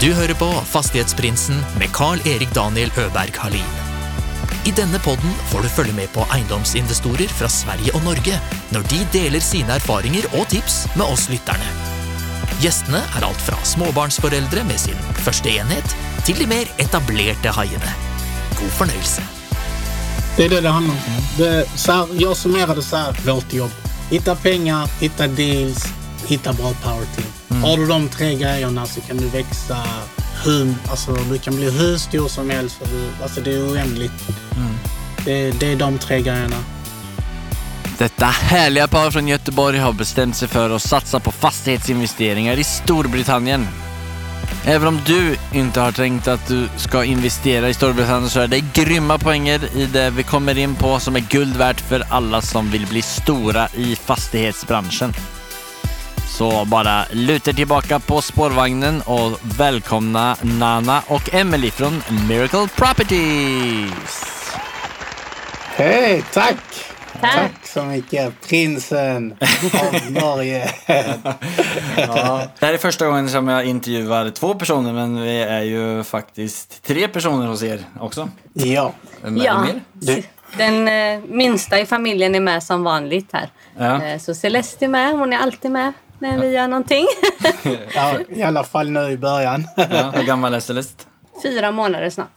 Du hører på Fastighetsprinsen med Carl-Erik Daniel Øberg Halin. I denne podden får du følge med på eiendomsinvestorer fra Sverige og Norge når de deler sine erfaringer og tips med oss lytterne. Gjestene er alt fra småbarnsforeldre med sin første enhet, til de mer etablerte haiene. God fornøyelse. Det är det det handlar om. Det, så här, jag summerar det så här, vårt jobb. Hitta pengar, hitta deals, hitta bra power team. Har du de tre grejerna så kan du växa hur, alltså, du kan bli hur stor som helst. För du, alltså, det är oändligt. Det, det är de tre grejerna. Detta härliga par från Göteborg har bestämt sig för att satsa på fastighetsinvesteringar i Storbritannien. Även om du inte har tänkt att du ska investera i Storbritannien så är det grymma poänger i det vi kommer in på som är guld värt för alla som vill bli stora i fastighetsbranschen. Så bara luta tillbaka på spårvagnen och välkomna Nana och Emily från Miracle Properties! Hej, tack! Tack. Tack så mycket. Prinsen av Norge. Ja. Det här är första gången som jag intervjuar två personer men vi är ju faktiskt tre personer hos er också. ja. Vem är det Ja, mer? Det- den eh, minsta i familjen är med som vanligt här. Ja. Eh, så Celeste är med, hon är alltid med när vi gör någonting. ja, i alla fall nu i början. Ja, hur gammal är Celeste? Fyra månader snart.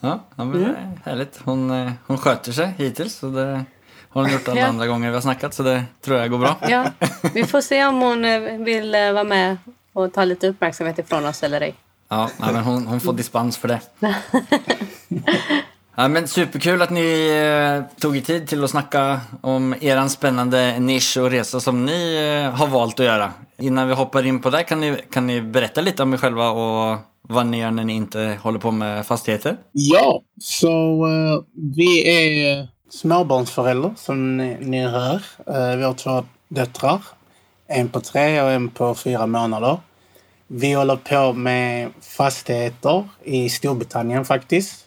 Ja, ja men det är härligt. Hon, eh, hon sköter sig hittills. Så det har hon gjort alla Ja. andra gånger vi har snackat så det tror jag går bra. Ja, vi får se om hon eh, vill eh, vara med och ta lite uppmärksamhet ifrån oss eller ej. Ja, nej, men hon, hon får dispens för det. Ja, men superkul att ni eh, tog er tid till att snacka om er spännande nisch och resa som ni eh, har valt att göra. Innan vi hoppar in på det kan ni, kan ni berätta lite om er själva och vad ni gör när ni inte håller på med fastigheter? Ja, så eh, vi är småbarnsföräldrar som ni, ni hör. Eh, vi har två döttrar. En på tre och en på fyra månader. Vi håller på med fastigheter i Storbritannien faktiskt.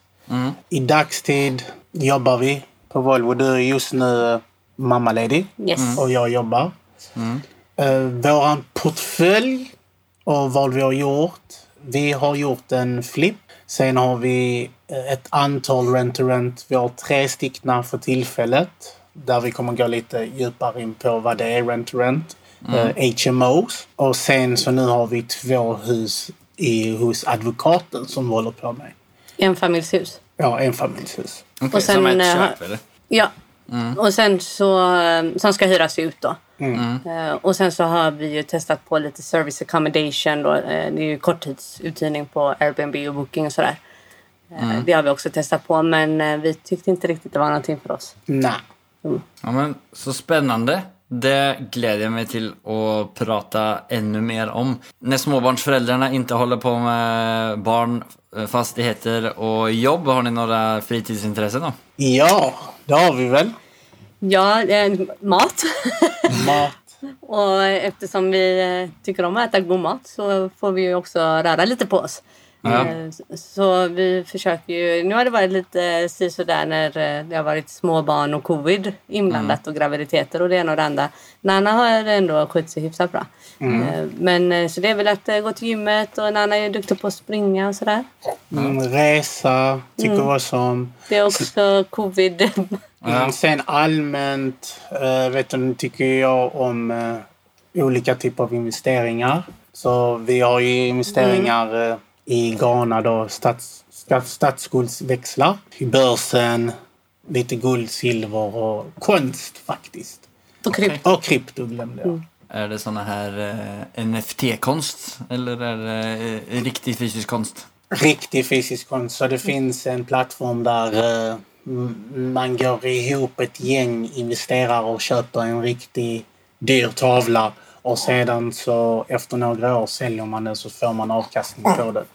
I dagstid jobbar vi på Volvo. Du är just nu eh, mammaledig Yes. och jag jobbar. Eh, våran portfölj och vad vi har gjort. Vi har gjort en flip. Sen har vi eh, ett antal rent-to-rent. Vi har tre stycken för tillfället. Där vi kommer gå lite djupare in på vad det är rent-to-rent. Eh, HMOs. Och sen så nu har vi två hus i, hos advokaten som vi håller på med. Enfamiljshus. Ja, enfamiljshus. Okej, Och sen, som ett eh, köp eller? Ja. Och sen så, eh, som ska hyras ut då. Eh, Och sen så har vi ju testat på lite service accommodation då. Det är ju korttidsuthyrning på Airbnb och Booking och sådär. Eh, Det har vi också testat på men vi tyckte inte riktigt det var någonting för oss. Nej. Ja, men, så spännande. Det gläder jag mig till att prata ännu mer om. När småbarnsföräldrarna inte håller på med barn, fastigheter och jobb, har ni några fritidsintressen då? Ja, det har vi väl. Ja, eh, mat. Mat. och eftersom vi eh, tycker om att äta god mat så får vi ju också röra lite på oss. Ja. Eh, Så vi försöker ju, nu har det varit lite sådär när eh, det har varit småbarn och covid inblandat och graviditeter och det ena och det andra. Nanna har ändå skött sig hyfsat bra. Eh, Men så det är väl att gå till gymmet och Nanna är duktig på att springa och sådär. Mm, resa, tycker också om. Det är också covid. Mm, sen allmänt vet du, tycker jag om olika typer av investeringar. Så vi har ju investeringar eh, i Ghana då, stats, stats, statsskuldsväxlar. I börsen, lite guld, silver och konst faktiskt. och krypto. Och krypto glömde jag. Är det såna här eh, NFT-konst eller är det eh, riktig fysisk konst? Riktig fysisk konst. Så det finns en plattform där eh, man går ihop ett gäng investerare och köper en riktig dyr tavla. Och sedan så efter några år säljer man den så får man avkastning på den.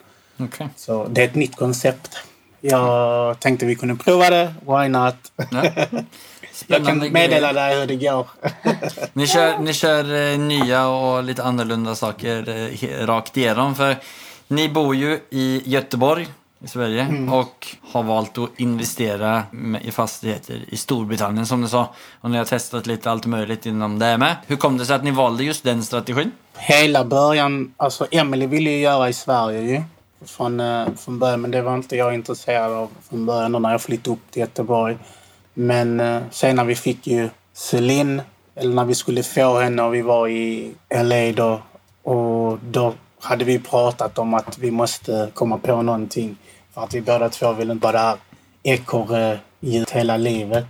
Okej. Så det är ett nytt koncept. Jag tänkte vi kunde prova det. Why not? Ja. Jag kan meddela dig hur det går. Ni kör, ni kör eh, nya och lite annorlunda saker eh, rakt igenom. För ni bor ju i Göteborg i Sverige och har valt att investera i fastigheter i Storbritannien som du sa. Och ni har testat lite allt möjligt inom det med. Hur kom det sig att ni valde just den strategin? Hela början, alltså Emily ville ju göra i Sverige ju. från, eh, från början. Men det var inte jag intresserad av från början när jag flyttade upp till Göteborg. Men eh, sen när vi fick ju Celine, eller när vi skulle få henne och vi var i LA då. Och då hade vi pratat om att vi måste komma på någonting. För att vi båda två vill inte vara ekorrhjulet hela livet.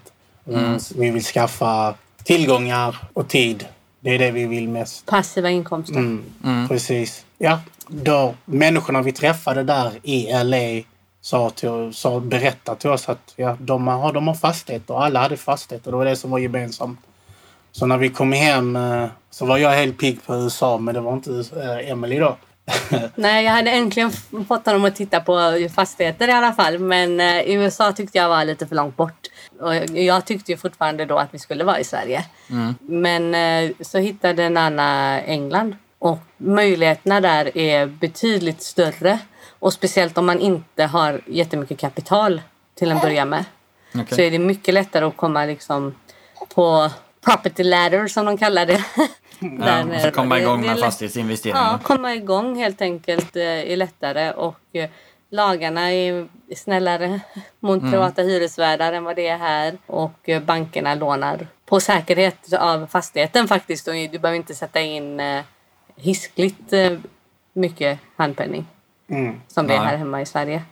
Mm. Vi vill skaffa tillgångar och tid. Det är det vi vill mest. Passiva inkomster. Mm. Precis. Ja, då människorna vi träffade där i LA sa, till, sa berättade till oss att ja, de, har, de har fastigheter. Alla hade fastigheter. Det var det som var gemensamt. Så när vi kom hem eh, så var jag helt pigg på USA, men det var inte eh, Emily då. Nej, jag hade äntligen fått honom att titta på fastigheter i alla fall. Men eh, USA tyckte jag var lite för långt bort. Och jag tyckte ju fortfarande då att vi skulle vara i Sverige. Mm. Men eh, så hittade Nanna England. Och möjligheterna där är betydligt större. Och speciellt om man inte har jättemycket kapital till en början med. Okej. Så är det mycket lättare att komma liksom på property ladder som de kallar det. Där Ja, så komma igång med fastighetsinvesteringarna. Ja, komma igång helt enkelt eh, är lättare och eh, lagarna är snällare mot Mm. privata hyresvärdar än vad det är här och eh, bankerna lånar på säkerhet av fastigheten faktiskt och du behöver inte sätta in eh, hiskligt eh, mycket handpenning Mm. som det är här hemma i Sverige.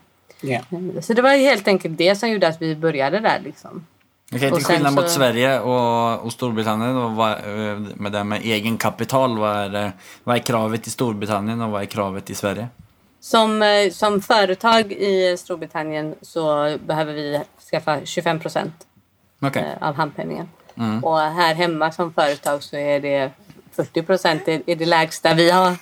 Ja. Så det var helt enkelt det som gjorde att vi började där liksom. Okej, till skillnad mot så- Sverige och, och Storbritannien och vad, eh, med det med egen kapital, vad är, vad är kravet i Storbritannien och vad är kravet i Sverige? Som, eh, som företag i Storbritannien så behöver vi skaffa 25 procent Okej. eh, av handpenningen. Mm. Och här hemma som företag så är det 40 procent är det lägsta vi har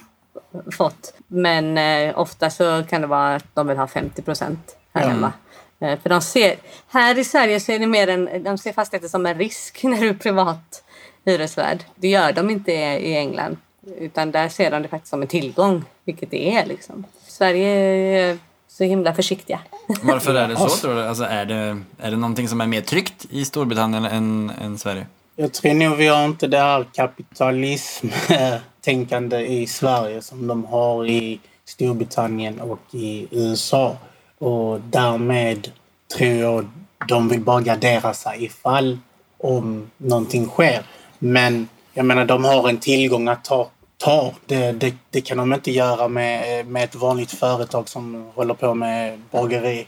fått. Men eh, ofta så kan det vara att de vill ha 50 procent här Ja. hemma. Eh, för de ser, här i Sverige så är det mer en, de ser fastigheter som en risk när du är privat hyresvärd. Det gör de inte i i England. Utan där ser de det faktiskt som en tillgång, vilket det är. Liksom. Sverige är så himla försiktiga. Varför är det så tror du? Alltså, är, det, är det någonting som är mer tryggt i Storbritannien än, än Sverige? Jag tror nog vi har inte det här kapitalism-tänkande i Sverige som de har i Storbritannien och i USA. Och därmed tror jag de vill bara gardera sig ifall om någonting sker. Men jag menar, de har en tillgång att ta. ta. Det, det, det kan de inte göra med, med ett vanligt företag som håller på med bageri.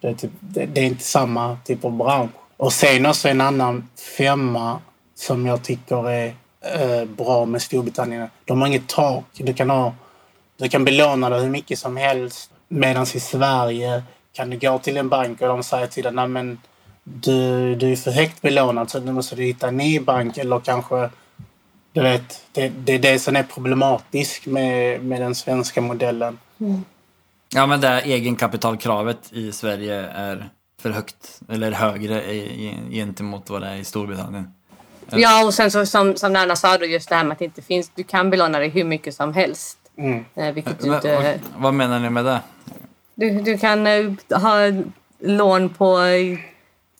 Det, är typ, det, det är inte samma typ av bransch. Och sen också en annan femma som jag tycker är eh, bra med Storbritannien. De har inget tak. Du kan, ha, du kan belåna dig hur mycket som helst. Medan i Sverige kan du gå till en bank och de säger till dig "Nej, men du, du är för högt belånad så nu måste du hitta en ny bank eller kanske du vet, det, det är det som är problematiskt med, med den svenska modellen. Ja, men det här egenkapitalkravet i Sverige är för högt, eller högre gentemot vad det är i Storbritannien. Ja, och sen så, som, som Nanna sa då, just det här med att det inte finns, du kan belåna dig hur mycket som helst. Mm. Eh, vilket du Men, inte... vad, menar ni med det? Du, du kan eh, ha lån på... eh,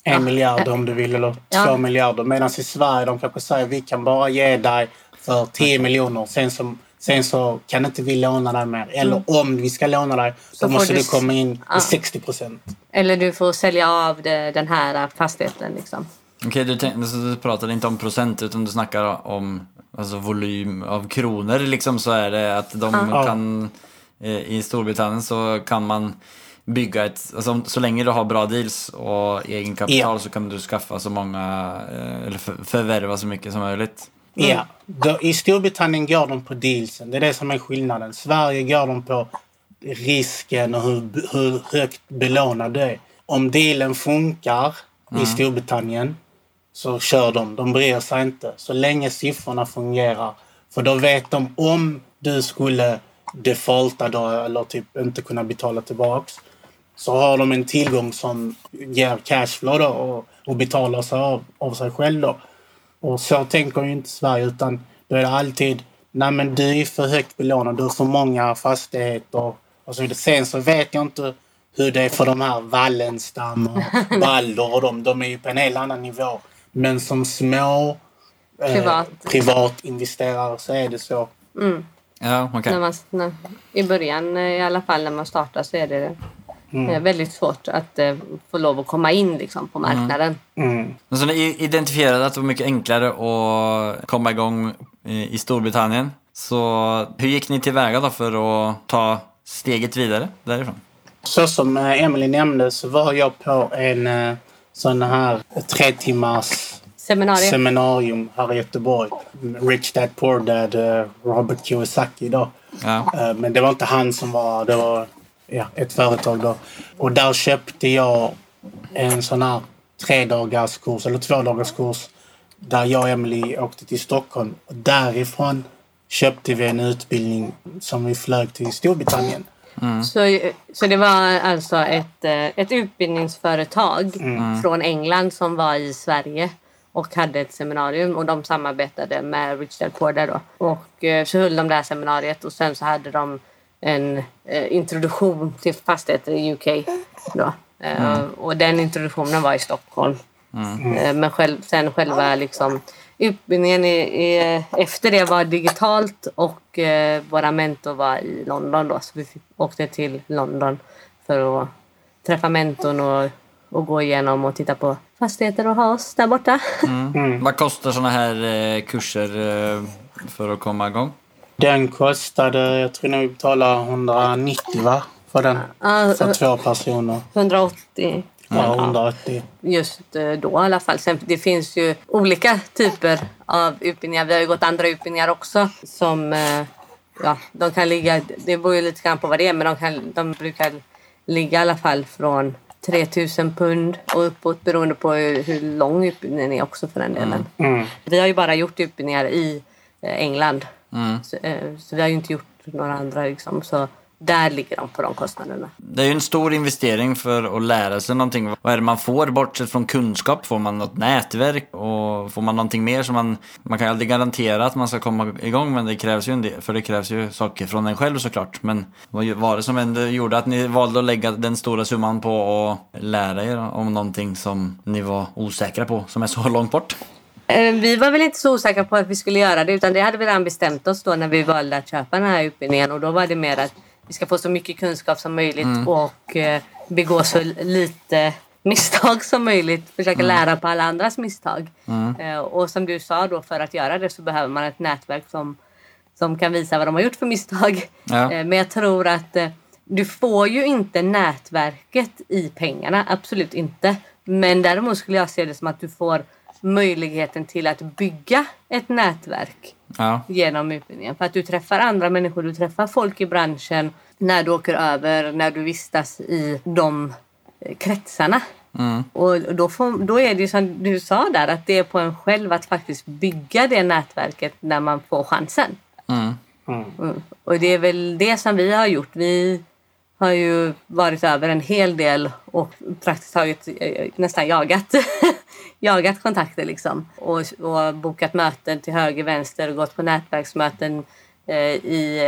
En miljard om du vill eller Ja. två miljarder. Medan i Sverige de kanske säger vi kan bara ge dig för 10 miljoner. Sen så, sen så kan inte vi låna dig mer. Eller om vi ska låna dig Så då måste du du komma in Ja. med 60 procent. Eller du får sälja av det, den här fastigheten. Liksom. Okej, du, tänk- så du pratar inte om procent utan du snackar om alltså, volym av kronor liksom så är det att de Ja. kan eh, i Storbritannien så kan man bygga ett, alltså, så länge du har bra deals och egen kapital Ja. så kan du skaffa så många, eh, eller för, förvärva så mycket som möjligt. Ja. Då, I Storbritannien går de på dealsen. Det är det som är skillnaden. Sverige går de på risken och hur, hur högt belånad du är. Om dealen funkar i Storbritannien så kör de. De bryr sig inte. Så länge siffrorna fungerar. För då vet de om du skulle defaulta då, eller typ inte kunna betala tillbaks så har de en tillgång som ger cashflow då och, och betalar sig av, av sig själv. Då. Och så tänker ju inte Sverige utan då är det alltid Nej men du är för högt belånad, du har för många fastigheter. Och så. Sen så vet jag inte hur det är för de här Wallenstam och Balder och de. De är ju på en helt annan nivå. Men som små Privat. Eh, privatinvesterare så är det så. Ja, okej. När man, när, I början eh, i alla fall när man startar så är det eh, väldigt svårt att eh, få lov att komma in liksom, på marknaden. Mm. Men Så ni identifierade att det var mycket enklare att komma igång i i Storbritannien. Så hur gick ni tillväga då för att ta steget vidare därifrån? Så som eh, Emily nämnde så var jag på en sån här tre timmars Seminarium. seminarium här i Göteborg. Rich Dad Poor Dad, eh, Robert Kiyosaki då. Ja. Eh, Men det var inte han som var, det var ja, ett företag då. Och där köpte jag en sån här tre dagars kurs eller två dagars kurs där jag och Emily åkte till Stockholm. Och därifrån köpte vi en utbildning som vi flög till Storbritannien. Så, så det var alltså ett, eh, ett utbildningsföretag från England som var i Sverige och hade ett seminarium och de samarbetade med Rich Dad Poor Dad då. Och eh, så höll de det här seminariet och sen så hade de en eh, introduktion till fastigheter i UK då. Eh, Och den introduktionen var i Stockholm. Eh, Men själv, sen själva liksom utbildningen i, i, efter det var digitalt och eh, våra mentor var i London då. Så vi åkte till London för att träffa mentorn och, och gå igenom och titta på fastigheter och ha oss där borta. Vad kostar såna här eh, kurser eh, för att komma igång? Den kostade, jag tror nog vi betalade 190 va? För den. Ja, För två personer. 180 Ja, 180. just eh, då i alla fall. Sen, det finns ju olika typer av utbildningar. Vi har ju gått andra utbildningar också som eh, ja, de kan ligga, det beror ju lite grann på vad det är, men de, kan, de brukar ligga i alla fall från 3000 pund och uppåt beroende på hur, hur lång utbildningen är också för den delen. Mm. Vi har ju bara gjort utbildningar i eh, England. Så, eh, så vi har ju inte gjort några andra liksom. Så där ligger de på de kostnaderna. Det är ju en stor investering för att lära sig någonting. Vad är det man får bortsett från kunskap? Får man något nätverk? Och får man någonting mer som man... Man kan ju aldrig garantera att man ska komma igång men det krävs ju en del, för det krävs ju saker från en själv såklart. Men vad var det som ändå gjorde att ni valde att lägga den stora summan på att lära er om någonting som ni var osäkra på, som är så långt bort? Eh, Vi var väl inte så osäkra på att vi skulle göra det utan det hade vi redan bestämt oss då när vi valde att köpa den här utbildningen och då var det mer att vi ska få så mycket kunskap som möjligt och eh, begå så lite misstag som möjligt. Försöka lära på alla andras misstag. Eh, Och som du sa då för att göra det så behöver man ett nätverk som, som kan visa vad de har gjort för misstag. Ja. Eh, Men jag tror att du får ju inte nätverket i pengarna, absolut inte. Men däremot skulle jag se det som att du får möjligheten till att bygga ett nätverk Ja. genom utbildningen. För att du träffar andra människor, du träffar folk i branschen när du åker över, när du vistas i de eh, kretsarna. Och då, får, då är det ju som du sa där, att det är på en själv att faktiskt bygga det nätverket när man får chansen. Mm. Mm. Och det är väl det som vi har gjort. Vi har ju varit över en hel del och praktiskt taget eh, nästan jagat, jagat kontakter liksom. Och, och bokat möten till höger, vänster och gått på nätverksmöten eh, i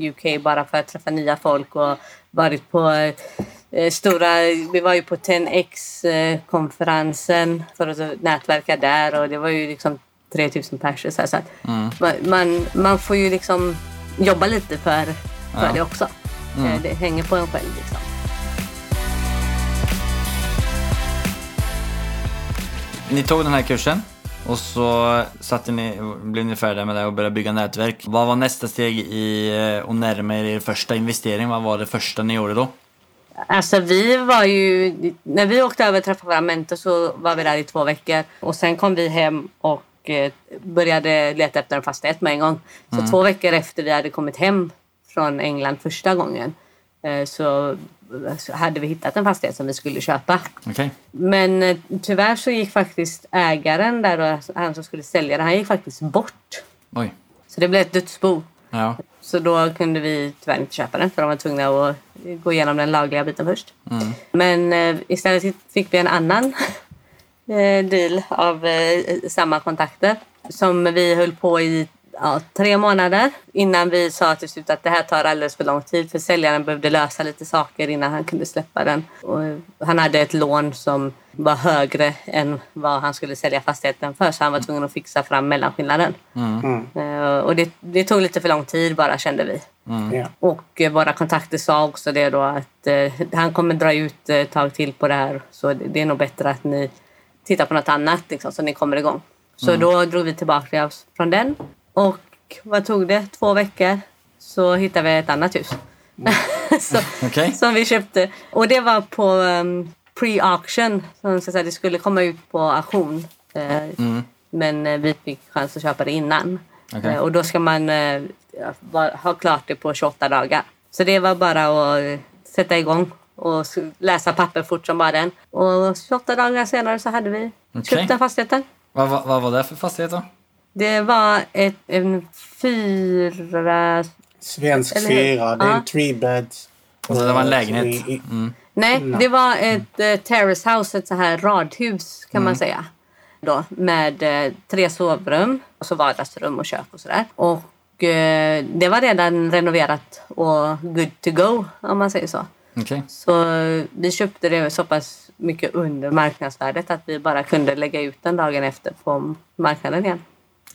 eh, UK bara för att träffa nya folk och varit på eh, stora, vi var ju på 10X-konferensen för att nätverka där och det var ju liksom 3000 personer. Så, här, så att man, man, man får ju liksom jobba lite för, för Ja. det också. Eh, Det hänger på en själv liksom. Ni tog den här kursen och så satte ni, blev ni färdiga med det och började bygga nätverk. Vad var nästa steg i eh, att närma er er första investering? Vad var det första ni gjorde då? Alltså vi var ju, när vi åkte över och träffade våra mentor så var vi där i två veckor. Och sen kom vi hem och eh, började leta efter en fastighet med en gång. Så två veckor efter vi hade kommit hem från England första gången eh, så hade vi hittat en fastighet som vi skulle köpa. Okej. Men eh, tyvärr så gick faktiskt ägaren där och han som skulle sälja det, han gick faktiskt bort. Oj. Så det blev ett dödsbo. Ja. Så då kunde vi tyvärr inte köpa den för de var tvungna att gå igenom den lagliga biten först. Men eh, istället fick vi en annan eh, deal av eh, samma kontakter som vi höll på i ja, tre månader innan vi sa till slut att det här tar alldeles för lång tid för säljaren behövde lösa lite saker innan han kunde släppa den. Och han hade ett lån som var högre än vad han skulle sälja fastigheten för så han var tvungen att fixa fram mellanskillnaden. Eh, Och det, det tog lite för lång tid bara kände vi. Ja. Och eh, våra kontakter sa också det då att eh, han kommer dra ut eh, ett tag till på det här så det, det är nog bättre att ni tittar på något annat liksom, så ni kommer igång. Så då drog vi tillbaka oss från den och vad tog det? Två veckor så hittade vi ett annat hus. så, Okej. Som vi köpte. Och det var på um, pre-auction. Som ska säga, det skulle komma ut på auktion. Eh, Men eh, vi fick chans att köpa det innan. Okej. Eh, och då ska man eh, ha klart det på 28 dagar. Så det var bara att eh, sätta igång och läsa papper fort som bara den. Och 28 dagar senare så hade vi Okej. köpt den fastigheten. Vad, vad, vad var det för fastighet då? Det var ett, en fyra... Svensk Eller fyra. Det är en three bed. Alltså, det var en lägenhet. i- Nej, det var ett eh, terrace house, ett så här radhus kan man säga. Då, med eh, tre sovrum, och så vardagsrum och kök och sådär. Och eh, det var redan renoverat och good to go om man säger så. Okej. Så vi köpte det så pass mycket under marknadsvärdet att vi bara kunde lägga ut den dagen efter på marknaden igen.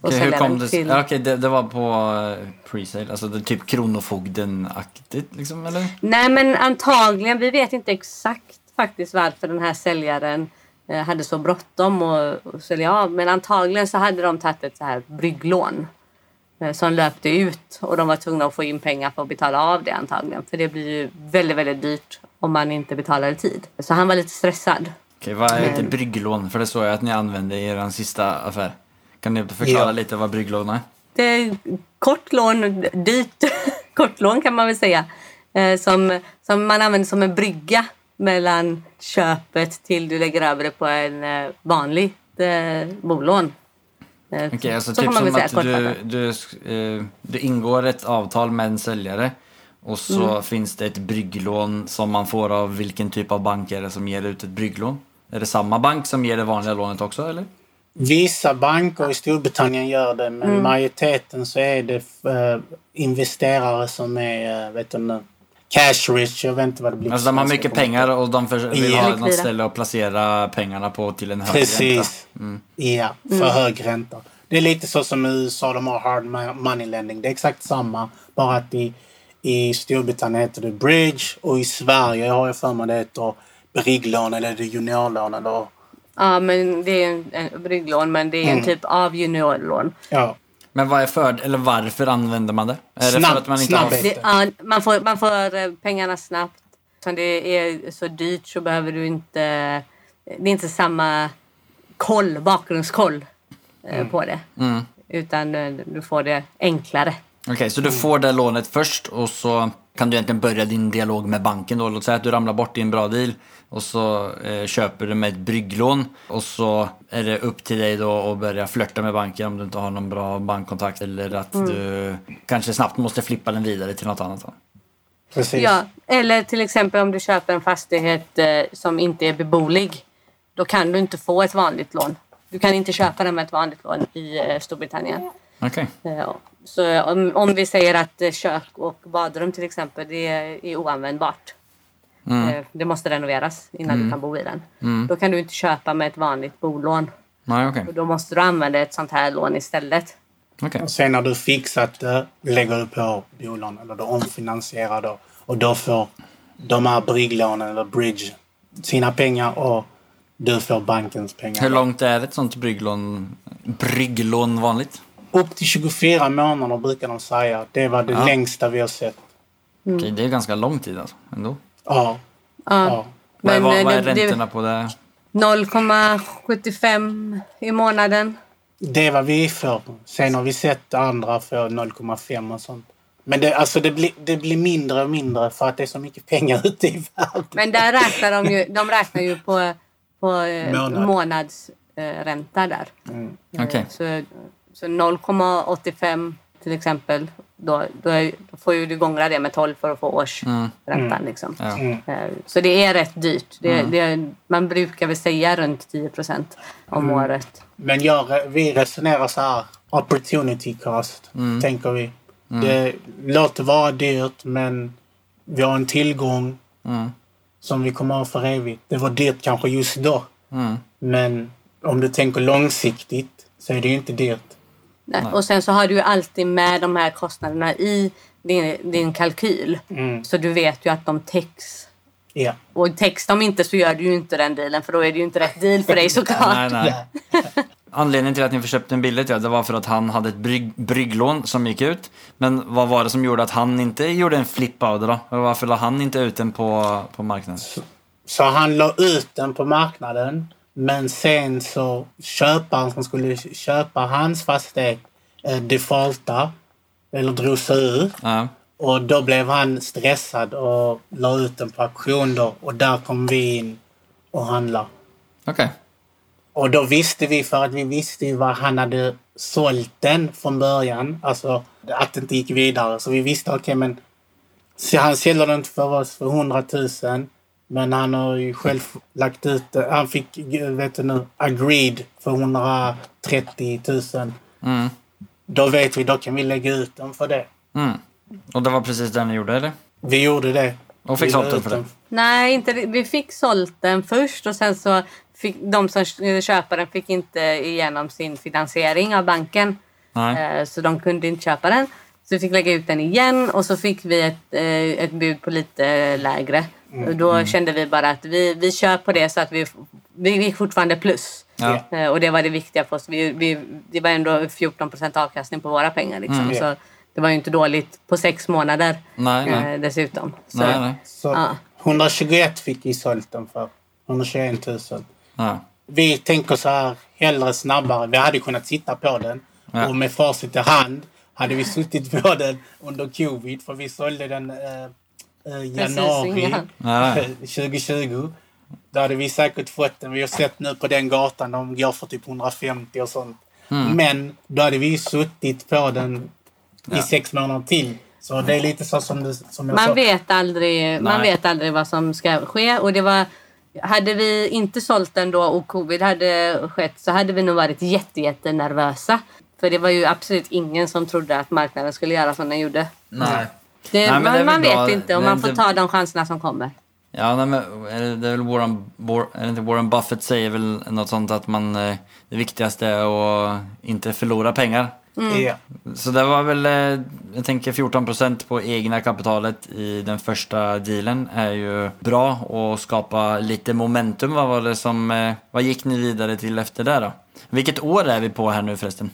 Och Okej, hur kom det till... ja, Okej, det, det var på eh, pre-sale, alltså det typ Kronofogden-aktigt liksom, eller? Nej, men antagligen. Vi vet inte exakt faktiskt varför den här säljaren eh, hade så bråttom och sälja av. Men antagligen så hade de tagit ett så här brygglån eh, som löpte ut och de var tvungna att få in pengar för att betala av det antagligen. För det blir ju väldigt, väldigt dyrt om man inte betalar i tid. Så han var lite stressad. Okej, vad är ett brygglån? För det såg jag att ni använde i er sista affär. Kan ni förklara Ja. lite vad brygglån är? Det är kort lån, dyrt kort lån kan man väl säga. Eh, som, som man använder som en brygga mellan köpet till du lägger över det på en eh, vanlig eh, bolån. Okej, alltså så typ som säga att du, du, du ingår ett avtal med en säljare och så Mm. finns det ett brygglån som man får av vilken typ av bank är det som ger ut ett brygglån? Är det samma bank som ger det vanliga lånet också eller? Vissa banker i Storbritannien gör det, men Mm. majoriteten så är det eh, investerare som är, uh, vet du nu, cash rich. Jag vet inte vad det blir. Alltså de har mycket pengar och de för, vill Ja. ha något ställe att placera pengarna på till en hög ränta. Precis. Mm. Ja, för hög ränta. Det är lite så som i USA, de har hard mo- money lending. Det är exakt samma, bara att i, i Storbritannien heter det bridge och i Sverige har jag för mig det heter brygglån eller det juniorlån eller... Ja, men det är en, en brygglån, men det är Mm. en typ av juniorlån. Ja, Men vad är för, eller varför använder man det? Är det för Snabb- att man inte har... snabbhet. Det, ja, man, får, man får eh, pengarna snabbt. Eftersom det är så dyrt så behöver du inte... Det är inte samma koll, bakgrundskoll eh, på det. Utan eh, du får det enklare. Okej, så du får det lånet först och så kan du egentligen börja din dialog med banken då. Låt säga att du ramlar bort i en bra deal och så eh, köper du med ett brygglån och så är det upp till dig då att börja flörta med banken om du inte har någon bra bankkontakt eller att du kanske snabbt måste flippa den vidare till något annat. Precis. Ja, eller till exempel om du köper en fastighet eh, som inte är beboelig. Då kan du inte få ett vanligt lån. Du kan inte köpa den med ett vanligt lån i eh, Storbritannien. Okej. Eh, Så om, om vi säger att eh, kök och badrum till exempel, det är, är oanvändbart. Eh, Det måste renoveras innan du kan bo i den. Då kan du inte köpa med ett vanligt bolån. Nej. Och då måste du använda ett sånt här lån istället. Okej. Och sen när du fixat det lägger du på bolån eller du omfinansierar då. Och då får de här brygglånen eller bridge sina pengar och du får bankens pengar. Hur långt är ett sånt brygglån, brygglån vanligt? Upp till 24 månader brukar de säga. Det var det Ja. längsta vi har sett. Okej, det är ganska lång tid alltså. Ändå. Ja. Ja. ja. Vad är, Men, vad, eh, vad är det- det- räntorna på det? 0,75 i månaden. Det var vi för. Sen har vi sett andra för 0,5 och sånt. Men det, alltså det, blir, det blir mindre och mindre för att det är så mycket pengar ute i världen. Men där räknar de ju, de räknar ju på, på eh, Månad. månadsränta där. Eh, Okej. Så, så 0,85 till exempel, då, då, är, då får ju du gångra det med 12 för att få årsräntan. Liksom. Ja. Eh, Så det är rätt dyrt. Det, det, man brukar väl säga runt 10 procent om året. Men jag, vi resonerar så här. opportunity cost, tänker vi. Det låter vara dyrt, men vi har en tillgång som vi kommer ha för evigt. Det var dyrt kanske just då. Men om du tänker långsiktigt så är det ju inte dyrt. Nej. Och sen så har du ju alltid med de här kostnaderna i din, din kalkyl. Så du vet ju att de täcks. Ja. Och täcks de inte så gör du ju inte den dealen för då är det ju inte rätt deal för dig såklart. Nej, nej. Anledningen till att ni köpte en billigt, ja, det var för att han hade ett brygg, brygglån som gick ut. Men vad var det som gjorde att han inte gjorde en flip av det då? Varför la han inte ut den på, på marknaden? Så han la ut den på marknaden. Men sen så köparen som skulle köpa hans fastighet eh, defaultade. Eller drog sig ur. Ja. Och då blev han stressad och la ut den på auktion då. Och där kom vi in och handlade. Okej. Och då visste vi, för att vi visste ju vad han hade sålt den från början. Alltså att det inte gick vidare. Så vi visste, okej men så han säljer den för oss för 100 000. Men han har ju själv lagt ut det. Han fick, vet du nu, agreed för 130 000. Mm. Då vet vi, då kan vi lägga ut den för det. Mm. Och det var precis det ni gjorde, eller? Vi gjorde det. Och fick Vi sålt den för det? Nej, inte, vi fick sålt den först och sen så fick de som köpa den fick inte igenom sin finansiering av banken. Nej. Eh, Så de kunde inte köpa den. Så vi fick lägga ut den igen och så fick vi ett, eh, ett bud på lite lägre. Och då kände vi bara att vi, vi kör på det så att vi, vi gick fortfarande plus. Ja. Eh, Och det var det viktiga för oss. Vi, vi, det var ändå 14% avkastning på våra pengar. Liksom. Mm. Så det var ju inte dåligt på sex månader Nej, nej. eh, dessutom. Så, Nej, nej. Så Ja. 121 fick vi sålt den för. 121 000. Ja. Vi tänker så här, hellre snabbare. Vi hade kunnat sitta på den. Ja. Och med facit i hand hade vi suttit på den under covid. För vi sålde den eh, januari innan. Ja. 2020. Då hade vi säkert fått den. Vi har sett nu på den gatan, de går för typ 150 och sånt. Mm. Men då hade vi suttit på den i sex månader till. Så det är lite så som, det, som jag sa. Man vet, aldrig, man vet aldrig vad som ska ske. Och det var, hade vi inte sålt den då och covid hade skett så hade vi nog varit jätte, jätte nervösa. För det var ju absolut ingen som trodde att marknaden skulle göra som den gjorde. Nej. Det, Nej, man man vet inte och man får det- ta de chanserna som kommer. Ja, nej, men är det, det är väl Warren, War, är det inte Warren Buffett säger väl något sånt att man, eh, det viktigaste är att inte förlora pengar. Ja. Så det var väl, eh, jag tänker 14% på egna kapitalet i den första dealen är ju bra och skapa lite momentum. Vad var det som, eh, vad gick ni vidare till efter det då? Vilket år är vi på här nu förresten?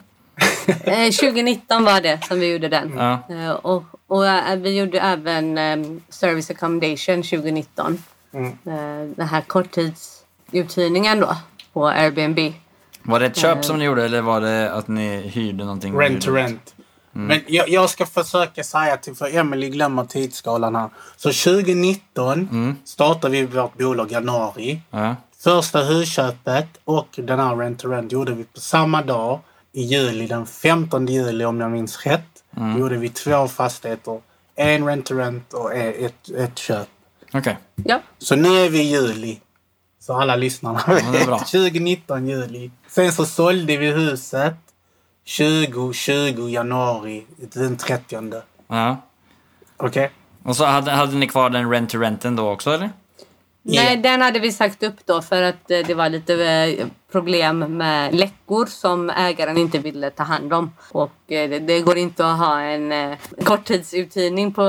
Eh, 2019 var det som vi gjorde den. Ja. Och, och eh, vi gjorde även eh, Service Accommodation 2019. Mm. Eh, den här korttidsuthyrningen då på Airbnb. Var det ett köp som ni gjorde eller var det att ni hyrde någonting? Rent to rent. Mm. Men jag, jag ska försöka säga till, för Emily glömmer tidsskalan här. Så 2019 Mm. startade vi vårt bolag januari. Ja. Första husköpet och den här rent to rent gjorde vi på samma dag i juli, den 15 juli om jag minns rätt. Mm. Gjorde vi två fastigheter. En rent to rent och ett, ett köp. Okej. Ja. Så nu är vi i juli. Så alla lyssnarna det är vet. bra. 2019 juli. Sen så sålde vi huset 2020 januari den 30. Ja. Okej? Och så hade, hade ni kvar den rent to renten då också eller? Nej, Ja. den hade vi sagt upp då för att eh, det var lite eh, problem med läckor som ägaren inte ville ta hand om. Och eh, det, det går inte att ha en eh, korttidsuthyrning på,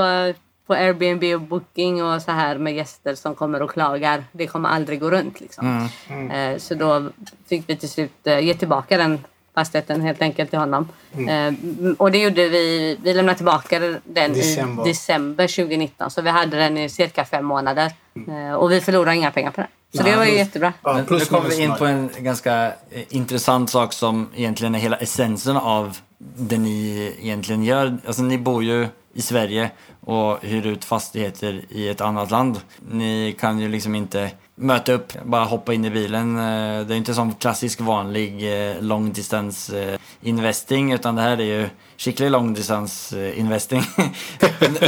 på Airbnb och Booking och så här med gäster som kommer och klagar. Det kommer aldrig gå runt liksom. Eh, Så då fick vi till slut eh, ge tillbaka den fastigheten helt enkelt till honom. Eh, Och det gjorde vi. Vi lämnade tillbaka den December. i december 2019. Så vi hade den i cirka fem månader. Eh, Och vi förlorade inga pengar på den. Så det var ju jättebra. Ja, plus nu kommer vi in på en ganska eh, intressant sak som egentligen är hela essensen av det ni egentligen gör. Alltså ni bor ju i Sverige och hyr ut fastigheter i ett annat land. Ni kan ju liksom inte möta upp, bara hoppa in i bilen. Eh, det är inte som klassisk vanlig eh, long distance eh, investing utan det här är ju skicklig long distance investing.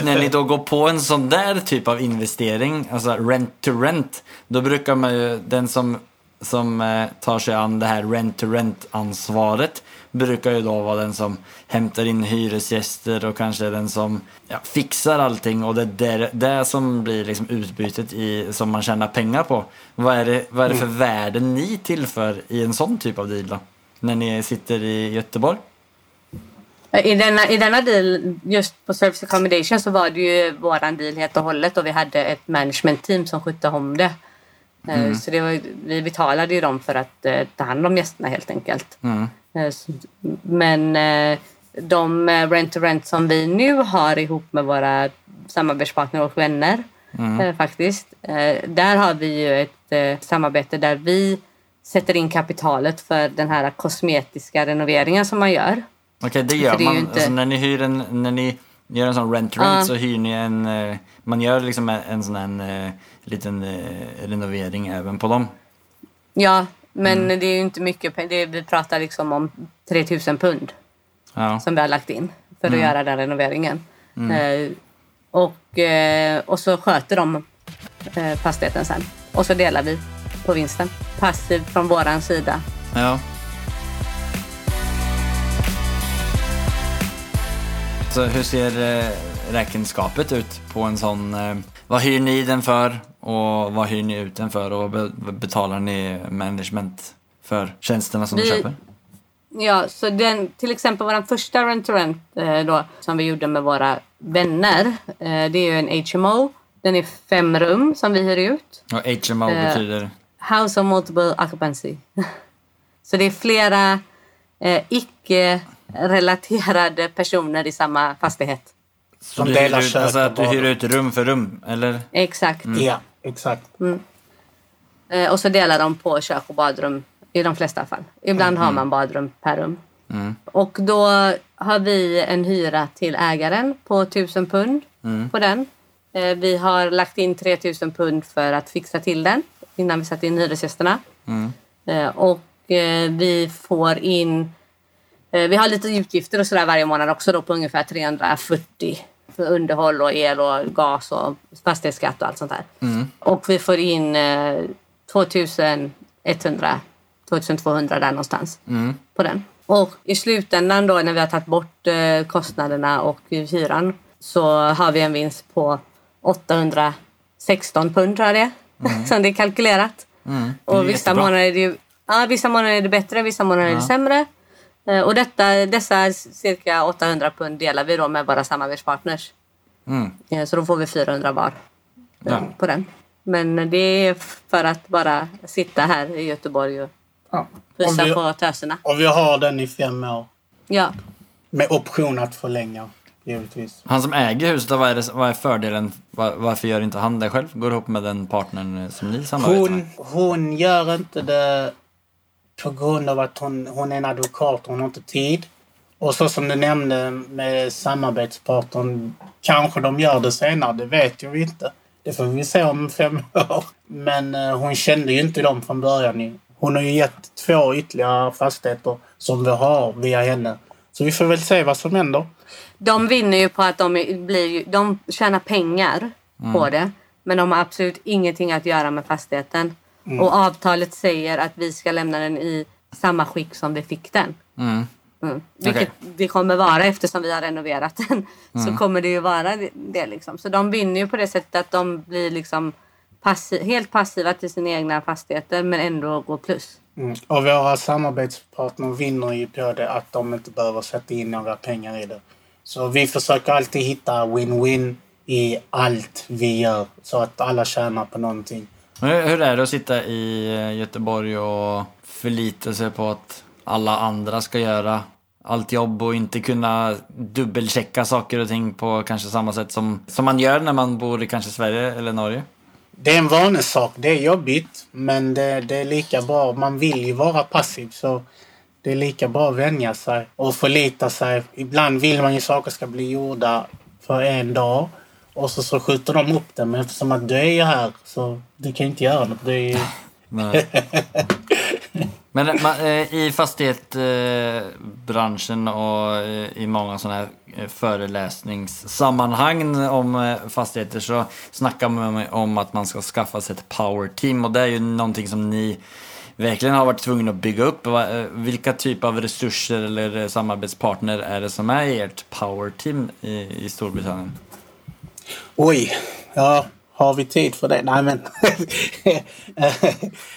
När ni då går på en sån där typ av investering, alltså rent to rent, då brukar man ju, den som som tar sig an det här rent-to-rent-ansvaret brukar ju då vara den som hämtar in hyresgäster och kanske den som ja, fixar allting och det är det, det som blir liksom utbytet i, som man tjänar pengar på. Vad är det, vad är det för värden ni tillför i en sån typ av deal då? När ni sitter i Göteborg? I denna, I denna deal, just på Service Accommodation, så var det ju våran deal helt och hållet och vi hade ett management team som skötte om det. Eh, Så det var, vi betalade ju dem för att eh, ta hand om gästerna helt enkelt. Eh, så- Men eh, de eh, rent-to-rent som vi nu har ihop med våra samarbetspartner och vänner eh, faktiskt. Eh, där har vi ju ett eh, samarbete där vi sätter in kapitalet för den här kosmetiska renoveringen som man gör. Okej, det gör det man. inte- Alltså, när ni hyr en, när ni gör en sån rent-rent Ja. så hyr ni en, eh, man gör liksom en, en sån här eh, liten eh, renovering även på dem. Ja, men Mm. det är ju inte mycket pengar. Vi pratar liksom om 3000 pund Ja. som vi har lagt in för Mm. att göra den renoveringen. Eh, och, eh, och så sköter de eh, fastigheten sen. Och så delar vi på vinsten. Passivt från våran sida. ja. Så hur ser eh, räkenskapet ut på en sån? Eh, vad hyr ni den för och vad hyr ni ut den för och vad be- vad betalar ni management för tjänsterna som Vi- du köper? Ja, så den, till exempel vår första rent-to-rent eh, då, som vi gjorde med våra vänner. Eh, det är ju en HMO. Den är fem rum som vi hyr ut. Och HMO Eh, betyder? House of Multiple Occupancy. Så det är flera eh, icke-relaterade personer i samma fastighet. Så Som du delar hyr ut, alltså att du hyr ut rum för rum, eller? Exakt. Ja, exakt. Eh, och så delar de på kök och badrum i de flesta fall. Ibland har man badrum per rum. Och då har vi en hyra till ägaren på 1000 pund på den. Eh, vi har lagt in 3000 pund för att fixa till den innan vi satte in hyresgästerna. Eh, och eh, vi får in Vi har lite utgifter och sådär varje månad också då på ungefär 340 för underhåll och el och gas och fastighetsskatt och allt sånt där. Och vi får in eh, 2100, 2200 där någonstans på den. Och i slutändan då när vi har tagit bort eh, kostnaderna och hyran så har vi en vinst på 816 pund tror jag det är. som det är kalkylerat. Det är Och vissa jättebra. månader, är det ju, ja, vissa månader är det bättre, vissa månader är det sämre. Eh, Och detta, dessa cirka 800 pund delar vi då med våra samarbetspartners. Mm. Eh, Så då får vi 400 var eh, Ja. på den. Men det är för att bara sitta här i Göteborg och Ja. vi, på töserna. och vi har den i fem år. Ja. Med option att förlänga, givetvis. Han som äger huset, vad är, det, vad är fördelen? Var, varför gör inte han det själv? Går ihop med den partnern som ni samarbetar med? Hon, hon gör inte det på grund av att hon, hon är en advokat och hon har inte tid. Och så som du nämnde med samarbetspartnern, kanske de gör det senare, det vet jag inte. Det får vi se om fem år. Men eh, hon kände ju inte dem från början. Hon har ju gett två ytterligare fastigheter som vi har via henne. Så vi får väl se vad som händer. De vinner ju på att de, blir, ju- de tjänar pengar på det. Men de har absolut ingenting att göra med fastigheten. Och avtalet säger att vi ska lämna den i samma skick som vi fick den. Mm. Mm. Vilket Okej. det kommer vara eftersom vi har renoverat den. Så kommer det ju vara det, det liksom. Så de vinner ju på det sättet att de blir liksom passi- helt passiva till sina egna fastigheter men ändå går plus. Mm. Och våra samarbetspartner vinner ju på det att de inte behöver sätta in några pengar i det. Så vi försöker alltid hitta win-win i allt vi gör så att alla tjänar på någonting. Hur, är det att sitta i eh, Göteborg och förlita sig på att alla andra ska göra allt jobb och inte kunna dubbelchecka saker och ting på kanske samma sätt som, som man gör när man bor i kanske Sverige eller Norge? Det är en vanesak. Det är jobbigt, men det, det är lika bra. Man vill ju vara passiv, så det är lika bra att vänja sig och förlita sig. Ibland vill man ju saker ska bli gjorda för en dag och så, så skjuter de upp den. Men eftersom att du är ju här så du kan inte göra något. Du är ju... Men eh, man, eh, i fastighetsbranschen eh, och i många sådana här föreläsningssammanhang om fastigheter så snackar man om att man ska skaffa sig ett power team och det är ju någonting som ni verkligen har varit tvungna att bygga upp. Vilka typer av resurser eller samarbetspartner är det som är ert power team i, i Storbritannien? Oj, ja, har vi tid för det? Nej, men...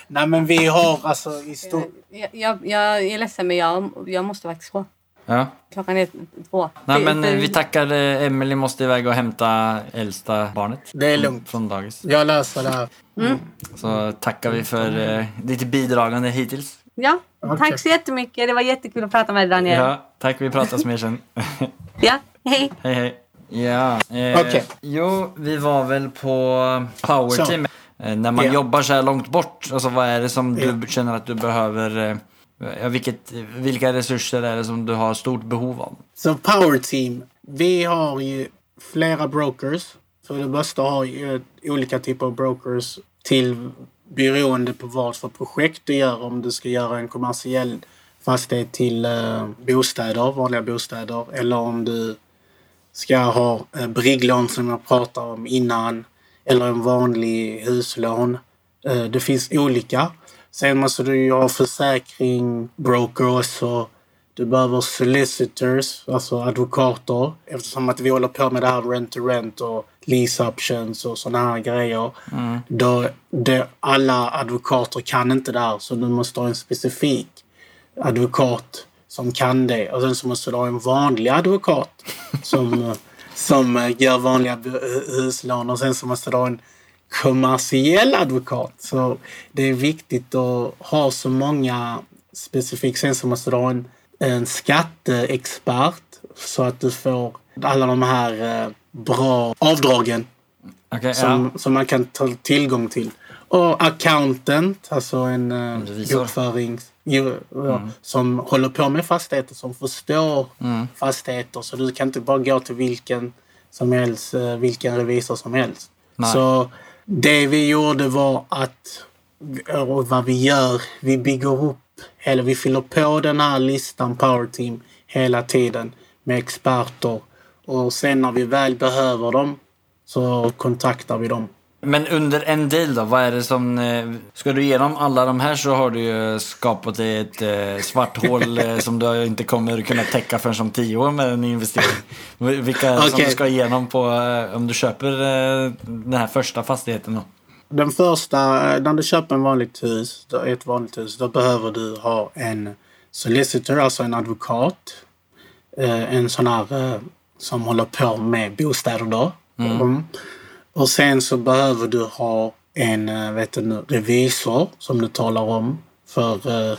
Nej, men vi har alltså i stort... Jag, jag, jag är ledsen, men jag, jag måste faktiskt gå. Ja. Klockan är två. Nej, men eh, vi tackar. eh, Emily måste iväg och hämta äldsta barnet. Det är lugnt. Från dagis. Jag löser det här. Så tackar vi för eh, ditt bidragande hittills. Ja, Okej. tack så jättemycket. Det var jättekul att prata med dig, Daniel. Ja, Ja, tack. Vi pratas mer sen. hej. hej, hej. Ja, eh, Okej. jo, vi var väl på Power Så. Team. Eh, när man Ja. jobbar så här långt bort, alltså vad är det som Ja. du känner att du behöver? Eh, ja, vilket, vilka resurser är det som du har stort behov av? Så Power Team, vi har ju flera brokers. Så det bästa har ju olika typer av brokers till beroende på vad för projekt du gör. Om du ska göra en kommersiell fastighet till eh, bostäder, vanliga bostäder. Eller om du ska ha eh, brigglån som jag pratade om innan. Eller en vanlig huslån. Eh, det finns olika. Sen måste du ju ha försäkring, broker också. Du behöver solicitors, alltså advokater. Eftersom att vi håller på med det här rent to rent och lease options och sådana här grejer. Då, det, alla advokater kan inte det här så du måste ha en specifik advokat som kan det. Och sen så måste du ha en vanlig advokat som, eh, som eh, gör vanliga eh, huslån. Och sen så måste du ha en kommersiell advokat. Så det är viktigt att ha så många specifikt. Sen så måste du ha en, en skatteexpert så att du får alla de här bra avdragen Okej, som, som man kan ta tillgång till. Och accountant, alltså en bokförings... Jo, ja, Som håller på med fastigheter, som förstår fastigheter. Så du kan inte bara gå till vilken som helst, eh, vilken revisor som helst. Nej. Så det vi gjorde var att, och vad vi gör, vi bygger upp, eller vi fyller på den här listan Power Team hela tiden med experter. Och sen när vi väl behöver dem så kontaktar vi dem. Men under en deal då, vad är det som... eh, Ska du igenom alla de här så har du ju skapat ett eh, svart hål eh, som du inte kommer kunna täcka förrän om tio år med en investering. Vilka det som du ska igenom på om du köper den här första fastigheten då? Den första, när du köper en vanligt hus, ett vanligt hus, då behöver du ha en solicitor, alltså en advokat. En sån här som håller på med bostäder då. Mm. Och sen så behöver du ha en eh, vet du, revisor som du talar om för eh,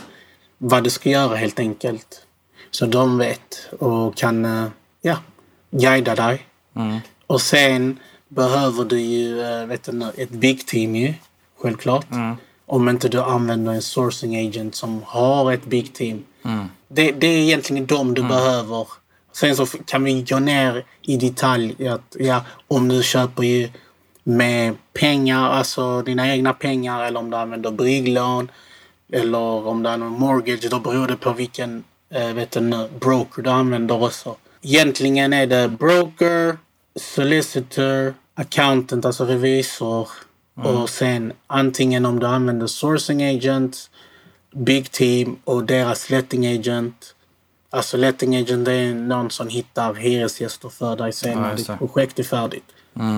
vad du ska göra helt enkelt. Så de vet och kan eh, ja, guida dig. Och sen behöver du ju vet du, ett big team ju, självklart. Om inte du använder en sourcing agent som har ett big team. Det, det är egentligen de du behöver. Sen så kan vi gå ner i detalj. Att, ja, om du köper ju med pengar, alltså dina egna pengar eller om du använder brigglån eller om du använder mortgage. Då beror det på vilken eh, vet du, broker du använder också. Egentligen är det broker, solicitor, accountant, alltså revisor och sen antingen om du använder sourcing agent, big team och deras letting agent. Alltså letting agent det är någon som hittar hyresgäster för dig sen Ja, när det. ditt projekt är färdigt.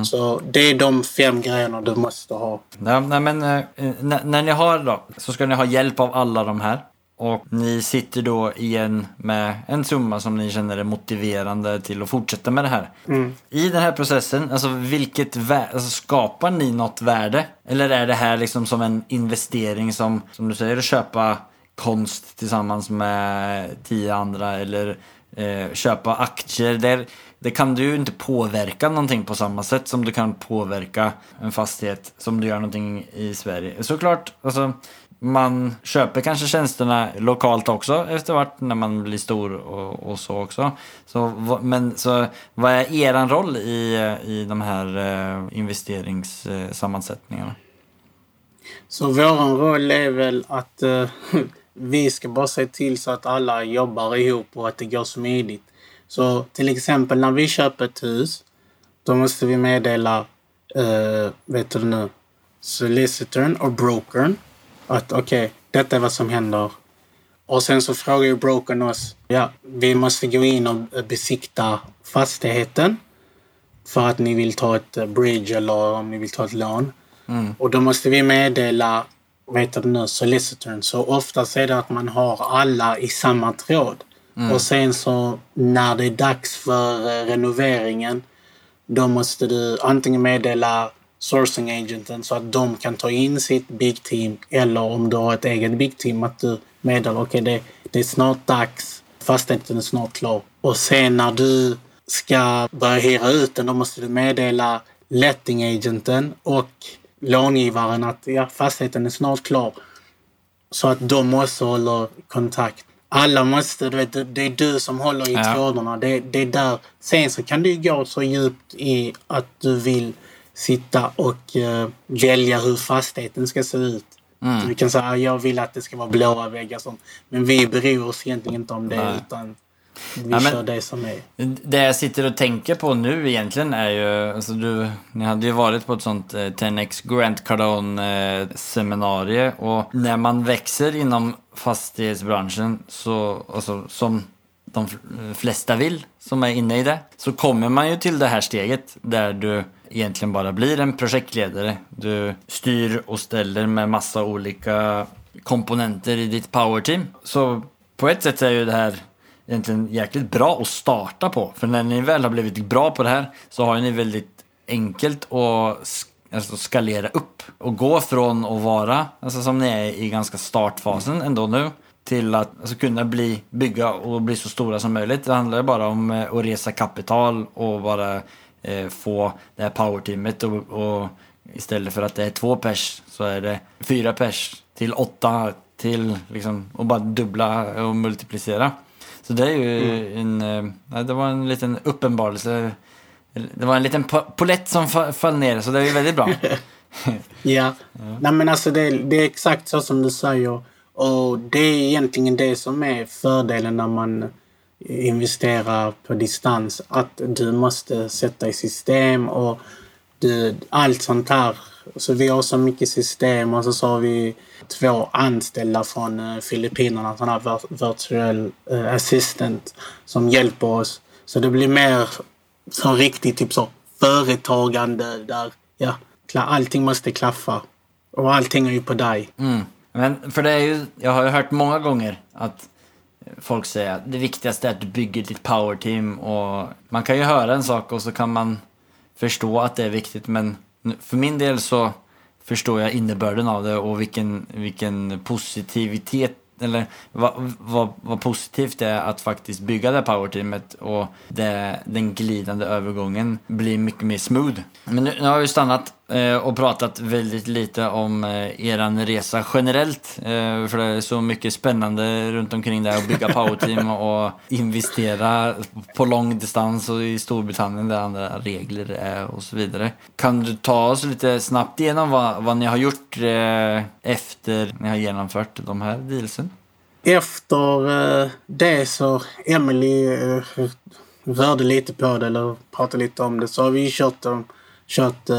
Så det är de fem grejerna du måste ha. Ja, nej, men, eh, när, när ni har då, så ska ni ha hjälp av alla de här. Och ni sitter då igen med en summa som ni känner är motiverande till att fortsätta med det här. I den här processen, alltså vilket alltså, skapar ni något värde? Eller är det här liksom som en investering som, som du säger, att köpa konst tillsammans med tio andra eller eh, köpa aktier. Där, det kan du ju inte påverka någonting på samma sätt som du kan påverka en fastighet som du gör någonting i Sverige. Såklart, alltså, man köper kanske tjänsterna lokalt också eftervart när man blir stor och, och så också. Så, men så vad är er roll i, i de här eh, investeringssammansättningarna? Så vår roll är väl att eh, vi ska bara se till så att alla jobbar ihop och att det går smidigt. Så till exempel när vi köper ett hus, då måste vi meddela, eh, vet du nu, solicitorn och brokern att okej, detta är vad som händer. Och sen så frågar ju brokern oss, ja, vi måste gå in och besikta fastigheten för att ni vill ta ett bridge eller om ni vill ta ett lån. Mm. Och då måste vi meddela, vad heter det nu, solicitorn. Så oftast är det att man har alla i samma tråd. Mm. Och sen så när det är dags för eh, renoveringen, då måste du antingen meddela sourcing agenten så att de kan ta in sitt big team eller om du har ett eget big team att du meddelar okej okay, det, det är snart dags, fastigheten är snart klar. Och sen när du ska börja hyra ut den då måste du meddela letting agenten och långivaren att ja, fastigheten är snart klar. Så att de också håller kontakt. Alla måste, du vet, det är du som håller i ja. trådarna. Det, det är där. Sen så kan du gå så djupt i att du vill sitta och uh, välja hur fastigheten ska se ut. Mm. Du kan säga jag vill att det ska vara blåa väggar sånt. Men vi bryr oss egentligen inte om det. Nej. utan vi ja, kör det som är. Det jag sitter och tänker på nu egentligen är ju, alltså du, ni hade ju varit på ett sånt eh, 10x Grant Cardone eh, seminarium och när man växer inom fastighetsbranschen så, alltså, som de flesta vill som är inne i det, så kommer man ju till det här steget där du egentligen bara blir en projektledare. Du styr och ställer med massa olika komponenter i ditt powerteam. Så på ett sätt är ju det här egentligen jäkligt bra att starta på. För när ni väl har blivit bra på det här så har ni väldigt enkelt att alltså skalera upp och gå från att vara, alltså som ni är i ganska startfasen ändå nu, till att alltså, kunna bli, bygga och bli så stora som möjligt. Det handlar ju bara om eh, att resa kapital och bara eh, få det här powerteamet och, och istället för att det är två pers så är det fyra pers till åtta till liksom och bara dubbla och multiplicera. Så det är ju mm. en, eh, det var en liten uppenbarelse. Det var en liten polett som föll ner så det är väldigt bra. ja. ja, nej men alltså det, det är exakt så som du säger. Och det är egentligen det som är fördelen när man investerar på distans. Att du måste sätta i system och du, allt sånt här. Så vi har så mycket system och så har vi två anställda från eh, Filippinerna, Filippinerna, sån här virtual eh, assistant som hjälper oss. Så det blir mer som riktigt typ så företagande där ja, allting måste klaffa. Och allting är ju på dig. Mm. Men för det är ju, jag har ju hört många gånger att folk säger att det viktigaste är att du bygger ditt powerteam och man kan ju höra en sak och så kan man förstå att det är viktigt men för min del så förstår jag innebörden av det och vilken, vilken positivitet eller vad, vad, vad positivt det är att faktiskt bygga det powerteamet och det, den glidande övergången blir mycket mer smooth. Men nu, nu har vi stannat och pratat väldigt lite om eh, eran resa generellt. Eh, för det är så mycket spännande runt omkring det att bygga powerteam och investera på lång distans och i Storbritannien där andra regler är och så vidare. Kan du ta oss lite snabbt igenom vad, vad ni har gjort eh, efter ni har genomfört de här dealsen? Efter eh, det så Emily eh, rörde lite på det eller pratade lite om det så har vi kört, kört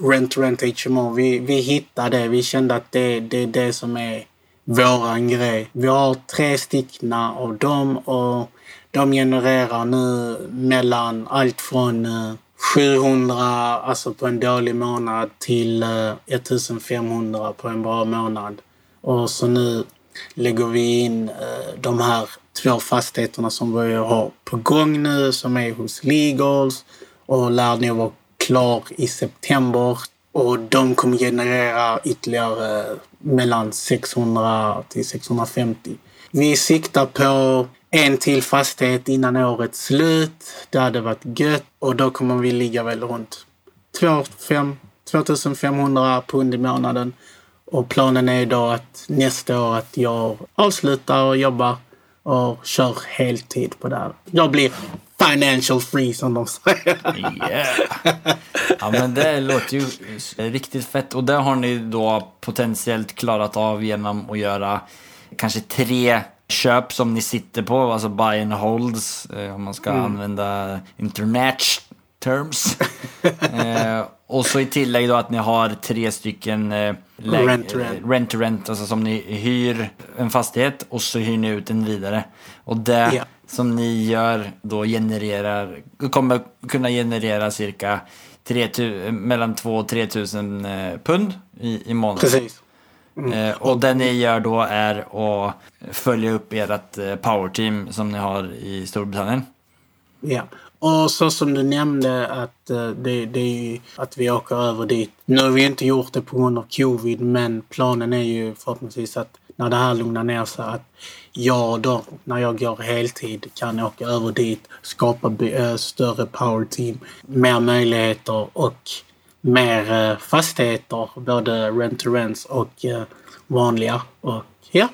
Rent Rent HMO. Vi, vi hittade det. Vi kände att det, det är det som är våran grej. Vi har tre stickna av dem och de genererar nu mellan allt från eh, 700 alltså på en dålig månad till eh, 1500 på en bra månad. Och så nu lägger vi in eh, de här två fastigheterna som vi har på gång nu som är hos Legals och lär nog vara klar i september. Och de kommer generera ytterligare mellan 600 till 650. Vi siktar på en till fastighet innan årets slut. Det hade varit gött och då kommer vi ligga väl runt 2500 pund i månaden. Och planen är då att nästa år att jag avslutar och jobbar och kör heltid på det här. Jag blir financial free som de säger. Yeah. Ja men det låter ju riktigt fett och det har ni då potentiellt klarat av genom att göra kanske tre köp som ni sitter på, alltså buy and holds eh, om man ska mm. använda internet terms. eh, och så i tillägg då att ni har tre stycken eh, Rent to rent. rent to rent, alltså som ni hyr en fastighet och så hyr ni ut den vidare. Och det Ja. Som ni gör då genererar, kommer kunna generera cirka 3 000, mellan 2 och 3 000 eh, pund i, i månaden. Precis. Eh, och det ni gör då är att följa upp ert eh, powerteam som ni har i Storbritannien. Ja. Och så som du nämnde att det, det är ju att vi åker över dit. Nu har vi inte gjort det på grund av covid men planen är ju förhoppningsvis att när det här lugnar ner sig att jag då, när jag går heltid, kan åka över dit, skapa eh, större power team, mer möjligheter och mer eh, fastigheter, både rent to rents och eh, vanliga. Och ja,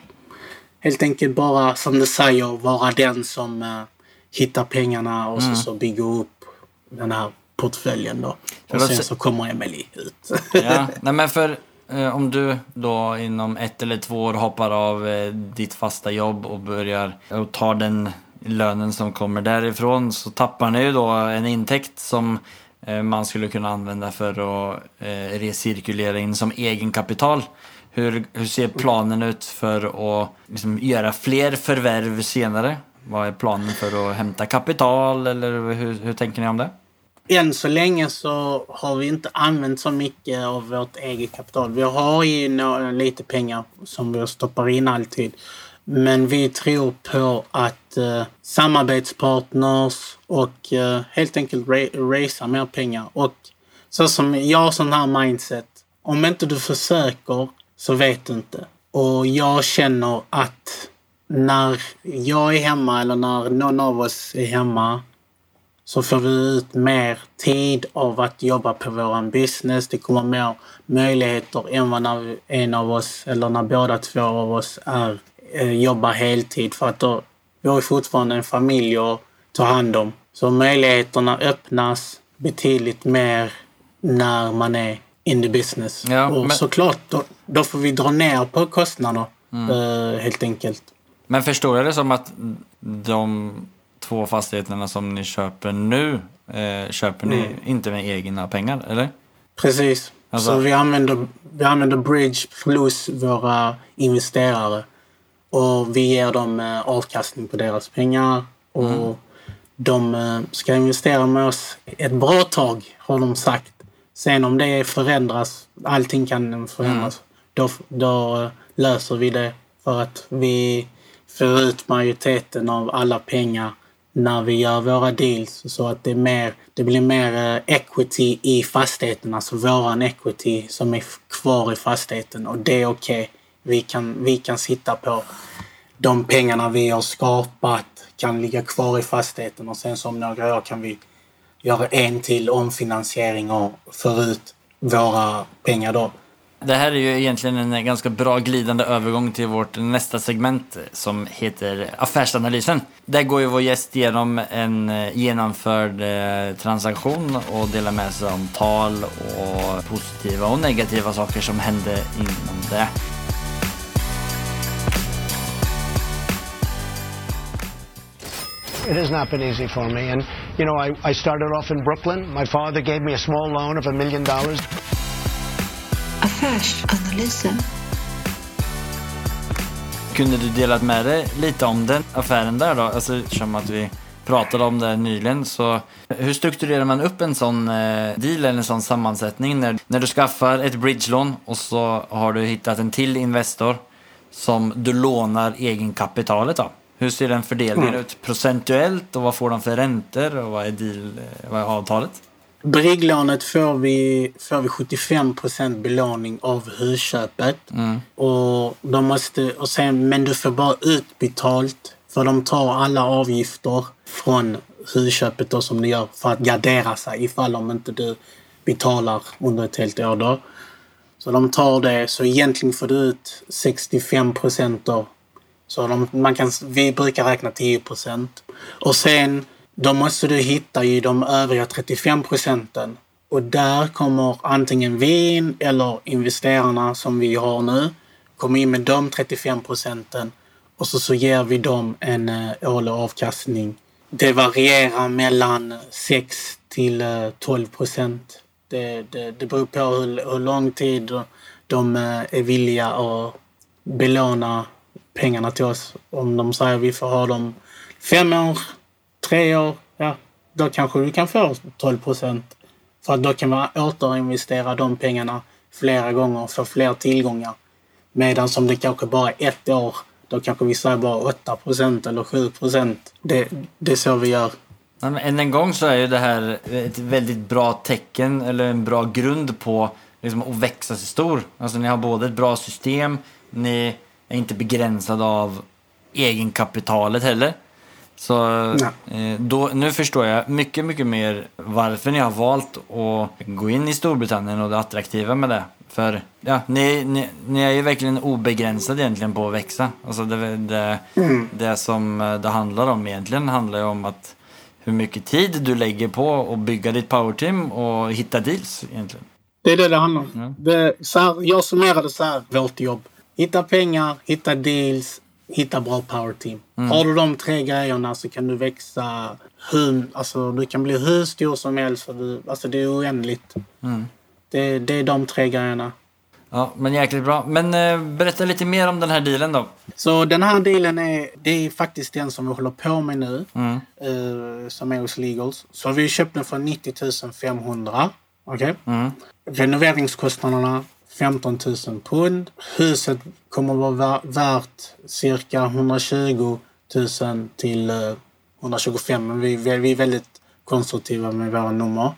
helt enkelt bara som du säger vara den som hittar pengarna och så, så bygger upp den här portföljen då. Och sen se- så kommer Emily ut. Ja, nej men för Eh, om du då inom ett eller två år hoppar av eh, ditt fasta jobb och börjar eh, och tar den lönen som kommer därifrån så tappar ni ju då en intäkt som eh, man skulle kunna använda för att eh, recirkulera in som egenkapital. Hur, hur ser planen ut för att liksom, göra fler förvärv senare? Vad är planen för att hämta kapital eller hur, hur tänker ni om det? Än så länge så har vi inte använt så mycket av vårt eget kapital. Vi har ju några, lite pengar som vi stoppar in alltid. Men vi tror på att eh, samarbetspartners och eh, helt enkelt ra- mer pengar. Och så som jag har sån här mindset. Om inte du försöker så vet du inte. Och jag känner att när jag är hemma eller när någon av oss är hemma så får vi ut mer tid av att jobba på våran business. Det kommer mer möjligheter än vad när en av oss, eller när båda två av oss är, eh, jobbar heltid. För att då, vi har fortfarande en familj att ta hand om. Så möjligheterna öppnas betydligt mer när man är in the business. Ja, och men- såklart, då, då får vi dra ner på kostnader. eh, helt enkelt. Men förstår jag det som att de två fastigheterna som ni köper nu eh, köper ni Mm. inte med egna pengar, eller? Precis. Alltså- Så vi använder, vi använder Bridge plus våra investerare. Och vi ger dem eh, avkastning på deras pengar. Och Mm. de eh, ska investera med oss ett bra tag, har de sagt. Sen om det förändras, allting kan förändras, då, då eh, löser vi det. För att vi får ut majoriteten av alla pengar när vi gör våra deals så att det, är mer, det blir mer eh, equity i fastigheten, alltså våran equity som är kvar i fastigheten och det är okej. Vi, kan, vi kan sitta på de pengarna vi har skapat kan ligga kvar i fastigheten och sen som om några år kan vi göra en till omfinansiering och få ut våra pengar då. Det här är ju egentligen en ganska bra glidande övergång till vårt nästa segment som heter Affärsanalysen. Där går ju vår gäst igenom en eh, genomförd eh, transaktion och delar med sig om tal och positiva och negativa saker som hände inom det. It has not been easy for me. And, you know, I, I started off in Brooklyn. My father gave me a small loan of a million dollars. Affärsanalysen. Kunde du delat med dig lite om den affären där då? Alltså eftersom att vi pratade om det nyligen. Så hur strukturerar man upp en sån eh, deal eller en sån sammansättning när, när du skaffar ett bridgelån och så har du hittat en till Investor som du lånar egenkapitalet av? Hur ser den fördelningen ut procentuellt och vad får de för räntor och vad är, deal, eh, vad är avtalet? Brigglånet får vi, får vi 75% belåning av husköpet. Och de måste, och sen, men du får bara utbetalt för de tar alla avgifter från husköpet då, som du gör för att gardera sig ifall om inte du betalar under ett helt år. Då. Så de tar det, så egentligen får du ut 65 då. Så de, man kan, vi brukar räkna 10% Och sen då måste du hitta i de övriga 35 procenten. Och där kommer antingen vi in eller investerarna som vi har nu kommer in med de 35 procenten och så, så ger vi dem en eh, årlig avkastning. Det varierar mellan 6 till eh, 12 procent Det, det, det beror på hur, hur lång tid de eh, är villiga att belåna pengarna till oss. Om de säger att vi får ha dem fem år, tre år, ja, då kanske du kan få 12 procent. För att då kan man återinvestera de pengarna flera gånger och få fler tillgångar. Medan som det kanske bara är ett år, då kanske vi säger bara 8 procent eller 7 procent. Det, det är så vi gör. Än en gång så är ju det här ett väldigt bra tecken eller en bra grund på liksom, att växa sig stor. Alltså ni har både ett bra system, ni är inte begränsade av egenkapitalet heller. Så eh, då, nu förstår jag mycket, mycket mer varför ni har valt att gå in i Storbritannien och det attraktiva med det. För ja, ni, ni, ni är ju verkligen obegränsade egentligen på att växa. Alltså det, det, mm. det som det handlar om egentligen handlar ju om att hur mycket tid du lägger på att bygga ditt powerteam och hitta deals egentligen. Det är det det handlar om. Ja. Det, så här, jag summerade så här, vårt jobb. Hitta pengar, hitta deals, hitta bra powerteam. Mm. Har du de tre grejerna så kan du växa hur, alltså du kan bli hur stor som helst. För du, alltså det är oändligt. Mm. Det, det är de tre grejerna. Ja, men jäkligt bra. Men eh, berätta lite mer om den här dealen då. Så den här dealen är, det är faktiskt den som vi håller på med nu. Mm. Eh, som är hos Legals. Så vi köpte den för 90 500. Okej? Okay? Mm. Renoveringskostnaderna 15 000 pund. Huset kommer att vara värt cirka 120 000 till 125 eh, men vi, vi är väldigt konstruktiva med våra nummer.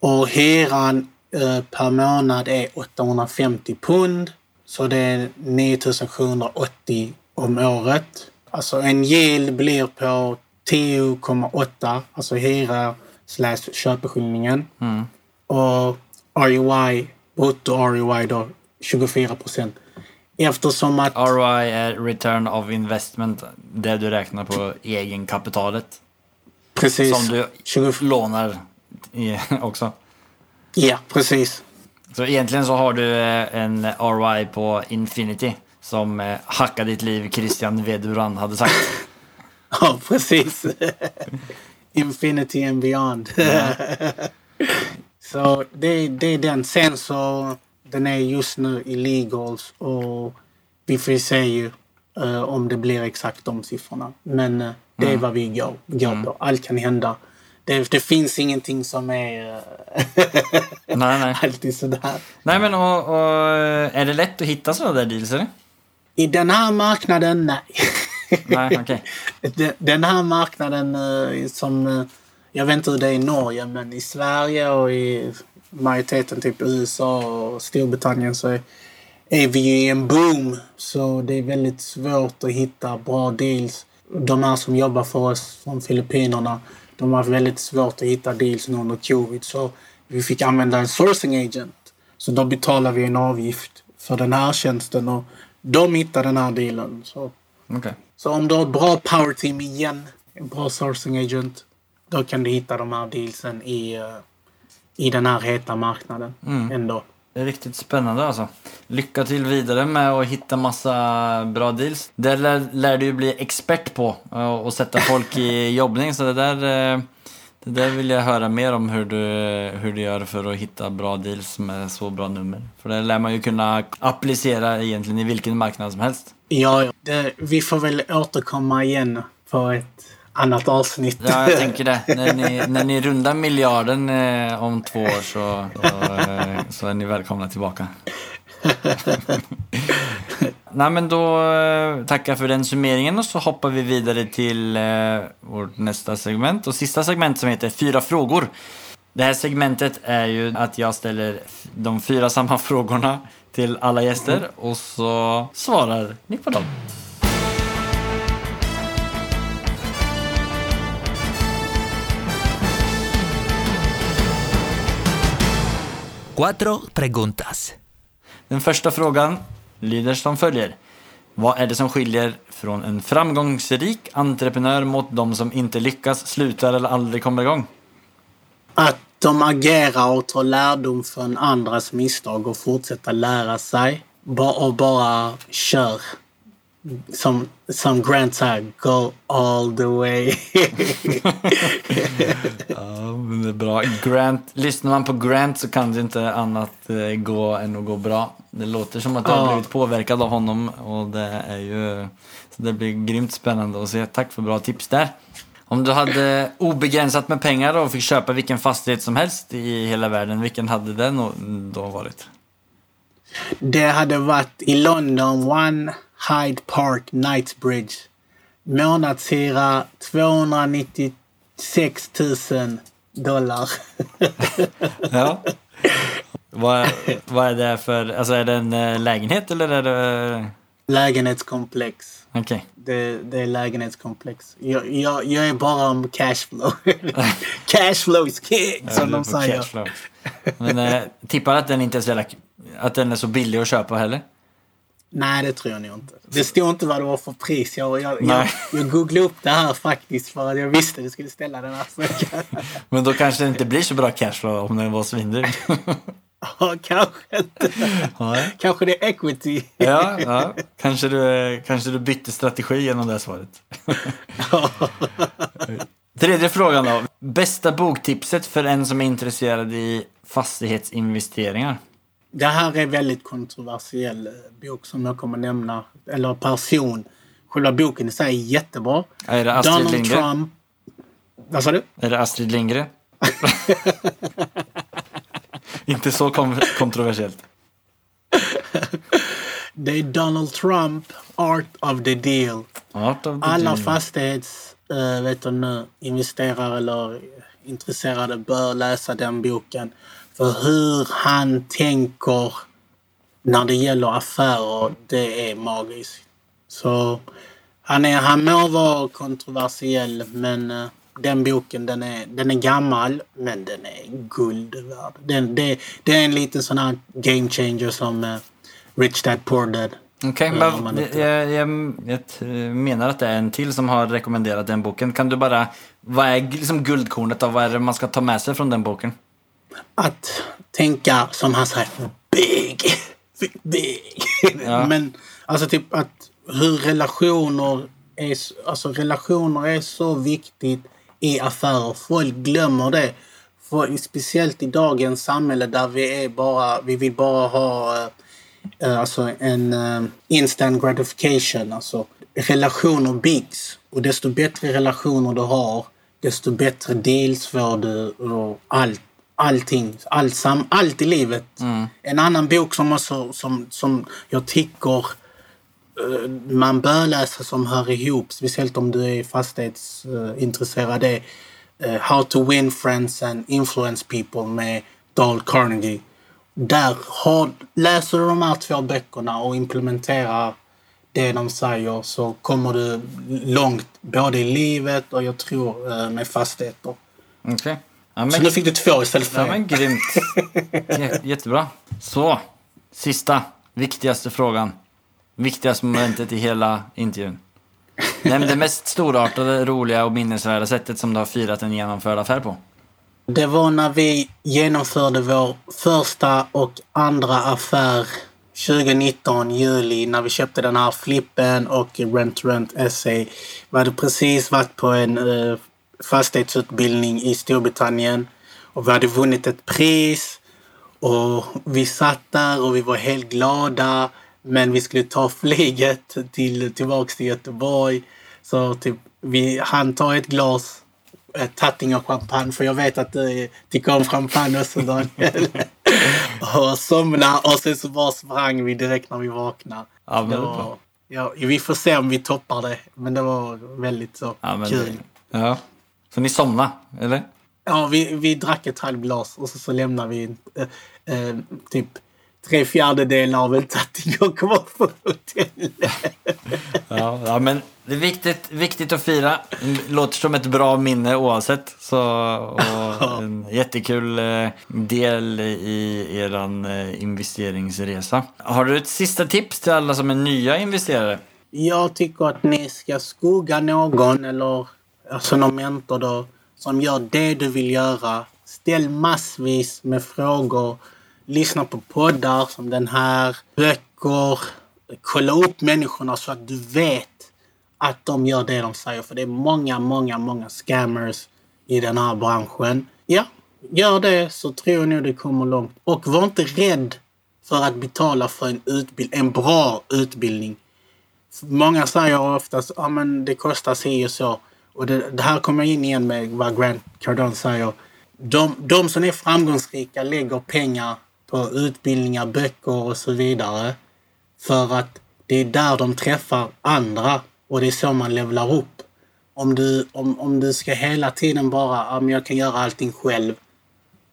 Och hyran eh, per månad är 850 pund. Så det är 9780 om året. Alltså en yield blir på 10,8, alltså hyra slash köpeskillingen. Mm. Och ROI brutto ROI då 24 procent. Eftersom att... ROI är return of investment, det du räknar på egenkapitalet. Precis. Som du 20... lånar också. Ja, precis. Så egentligen så har du eh, en ROI på Infinity som eh, hacka ditt liv Christian Veduran hade sagt. ja, precis. Infinity and beyond. Ja. Så det, det är den. Sen så den är just nu i legals och vi får se ju uh, om det blir exakt de siffrorna. Men uh, det är mm. vad vi går, går mm. på. Allt kan hända. Det, det, finns ingenting som är uh, nej, nej. alltid sådär. Nej, men och, och, är det lätt att hitta sådana där deals? Eller? I den här marknaden, nej. nej okay. den här marknaden som jag vet inte hur det är i Norge, men i Sverige och i majoriteten typ USA och Storbritannien så är, är vi ju i en boom. Så det är väldigt svårt att hitta bra deals. De här som jobbar för oss från Filippinerna, de har väldigt svårt att hitta deals nu under covid. Så vi fick använda en sourcing agent. Så då betalar vi en avgift för den här tjänsten och de hittar den här dealen. Så, okay. så om du har ett bra power team igen, en bra sourcing agent, då kan du hitta de här dealsen i, eh, i den här heta marknaden mm. ändå. Det är riktigt spännande alltså. Lycka till vidare med att hitta massa bra deals. Det lär, lär du ju bli expert på och eh, sätta folk i jobbning. Så det där, eh, det där vill jag höra mer om hur du, hur du gör för att hitta bra deals med så bra nummer. För det lär man ju kunna applicera egentligen i vilken marknad som helst. Ja, det, vi får väl återkomma igen på ett annat avsnitt. Ja, jag tänker det. När ni, när ni rundar miljarden eh, om två år så, så, eh, så, är ni välkomna tillbaka. Nej, men då eh, tackar för den summeringen och så hoppar vi vidare till eh, vårt nästa segment och sista segment som heter Fyra frågor. Det här segmentet är ju att jag ställer de fyra samma frågorna till alla gäster och så svarar ni på dem. Cuatro preguntas. Den första frågan lyder som följer. Vad är det som skiljer från en framgångsrik entreprenör mot de som inte lyckas, slutar eller aldrig kommer igång? Att de agerar och tar lärdom från andras misstag och fortsätter lära sig. Och bara kör. Som, som Grant sa, go all the way. Ja, men det är bra. Grant, lyssnar man på Grant så kan det inte annat eh, gå än att gå bra. Det låter som att du har blivit påverkad av honom och det är ju... Så det blir grymt spännande att se. Tack för bra tips där. Om du hade obegränsat med pengar och fick köpa vilken fastighet som helst i hela världen, vilken hade den då varit? Det hade varit i London, One Hyde Park Knightsbridge. Månadshyra 296 000 dollar. Ja. vad, vad är det för... Alltså är det en eh, lägenhet eller är det... Lägenhetskomplex. Okej. Det, det är lägenhetskomplex. Jag, jag, jag är bara om cashflow. cashflow is king, som de säger. Men eh, tippar att den inte är så Att den är så billig att köpa heller? Nej, det tror jag nog inte. Det stod inte vad det var för pris. Jag, jag, jag, jag googlade upp det här faktiskt för att jag visste att du skulle ställa den här frågan. Men då kanske det inte blir så bra cashflow om den var svindyr. Ja, kanske inte. Ja. Kanske det är equity. Ja, ja. Kanske, du, kanske du bytte strategi genom det här svaret. Tredje frågan då. Bästa boktipset för en som är intresserad i fastighetsinvesteringar? Det här är väldigt kontroversiell eh, bok som jag kommer nämna. Eller person. Själva boken i sig är jättebra. Är det Astrid Donald Lindgren? Trump. Vad sa du? Är det Astrid Lindgren? inte så kontroversiellt. Det är Donald Trump, Art of the Deal. Art of the Alla Deal. fastighets äh, vet du nu, investerare eller intresserade bör läsa den boken. För hur han tänker när det gäller affärer, det är magiskt. Så han, är, han må vara kontroversiell, men eh, den boken den är, den är gammal, men den är guld värd. Den, det, det är en liten sån här game changer som eh, Rich Dad Poor Dad. Okej, Ja, men man inte- jag, jag, jag menar att det är en till som har rekommenderat den boken. Kan du bara, vad är liksom guldkornet och vad är det man ska ta med sig från den boken? Att tänka som han säger, big, big. Ja. Men alltså typ att hur relationer är, alltså relationer är så viktigt i affärer. Folk glömmer det. För, speciellt i dagens samhälle där vi är bara, vi vill bara ha eh, alltså en eh, instant gratification. Alltså relationer byggs. Och desto bättre relationer du har, desto bättre deals får du och allt. Allting, allt, sam, allt i livet. En annan bok som, också, som, som jag tycker eh, man bör läsa som hör ihop, speciellt om du är fastighetsintresserad, är eh, How to win friends and influence people med Dale Carnegie. Där har, läser du de här två böckerna och implementerar det de säger så kommer du långt både i livet och jag tror eh, med fastigheter. Okej. Ja, Så men, nu fick du två istället för ja, men grymt. Jä- Jättebra. Så, sista, viktigaste frågan. Viktigaste momentet i hela intervjun. Nämn det mest storartade, roliga och minnesvärda sättet som du har firat en genomförd affär på. Det var när vi genomförde vår första och andra affär 2019, juli, när vi köpte den här flippen och Rent Rent SA. Vi hade precis varit på en eh, fastighetsutbildning i Storbritannien och vi hade vunnit ett pris. Och vi satt där och vi var helt glada. Men vi skulle ta flyget till, tillbaks till Göteborg. Så typ, vi hann ta ett glas eh, Tattinger champagne. För jag vet att du tycker om champagne också Daniel. och somna och sen så bara sprang vi direkt när vi vaknade. Ja, men var, ja, vi får se om vi toppar det. Men det var väldigt så Ja, kul. det- Ja. Så ni somnade, eller? Ja, vi, vi drack ett halvt glas och så, så lämnade vi eh, eh, typ tre fjärdedelar av en Tattinger kvar på hotellet. Ja, ja, men det är viktigt, viktigt att fira. Det låter som ett bra minne oavsett. Så, och en jättekul eh, del i er eh, investeringsresa. Har du ett sista tips till alla som är nya investerare? Jag tycker att ni ska skugga någon eller alltså någon mentor då som gör det du vill göra. Ställ massvis med frågor. Lyssna på poddar som den här, böcker, kolla upp människorna så att du vet att de gör det de säger. För det är många, många, många scammers i den här branschen. Ja, gör det så tror jag nog du kommer långt. Och var inte rädd för att betala för en, utbild en bra utbildning. Många säger oftast att ah, det kostar si och så. Och det, det, här kommer in igen med vad Grant Cardone säger. De, de som är framgångsrika lägger pengar på utbildningar, böcker och så vidare. För att det är där de träffar andra och det är så man levlar upp. Om du, om, om du ska hela tiden bara, men jag kan göra allting själv.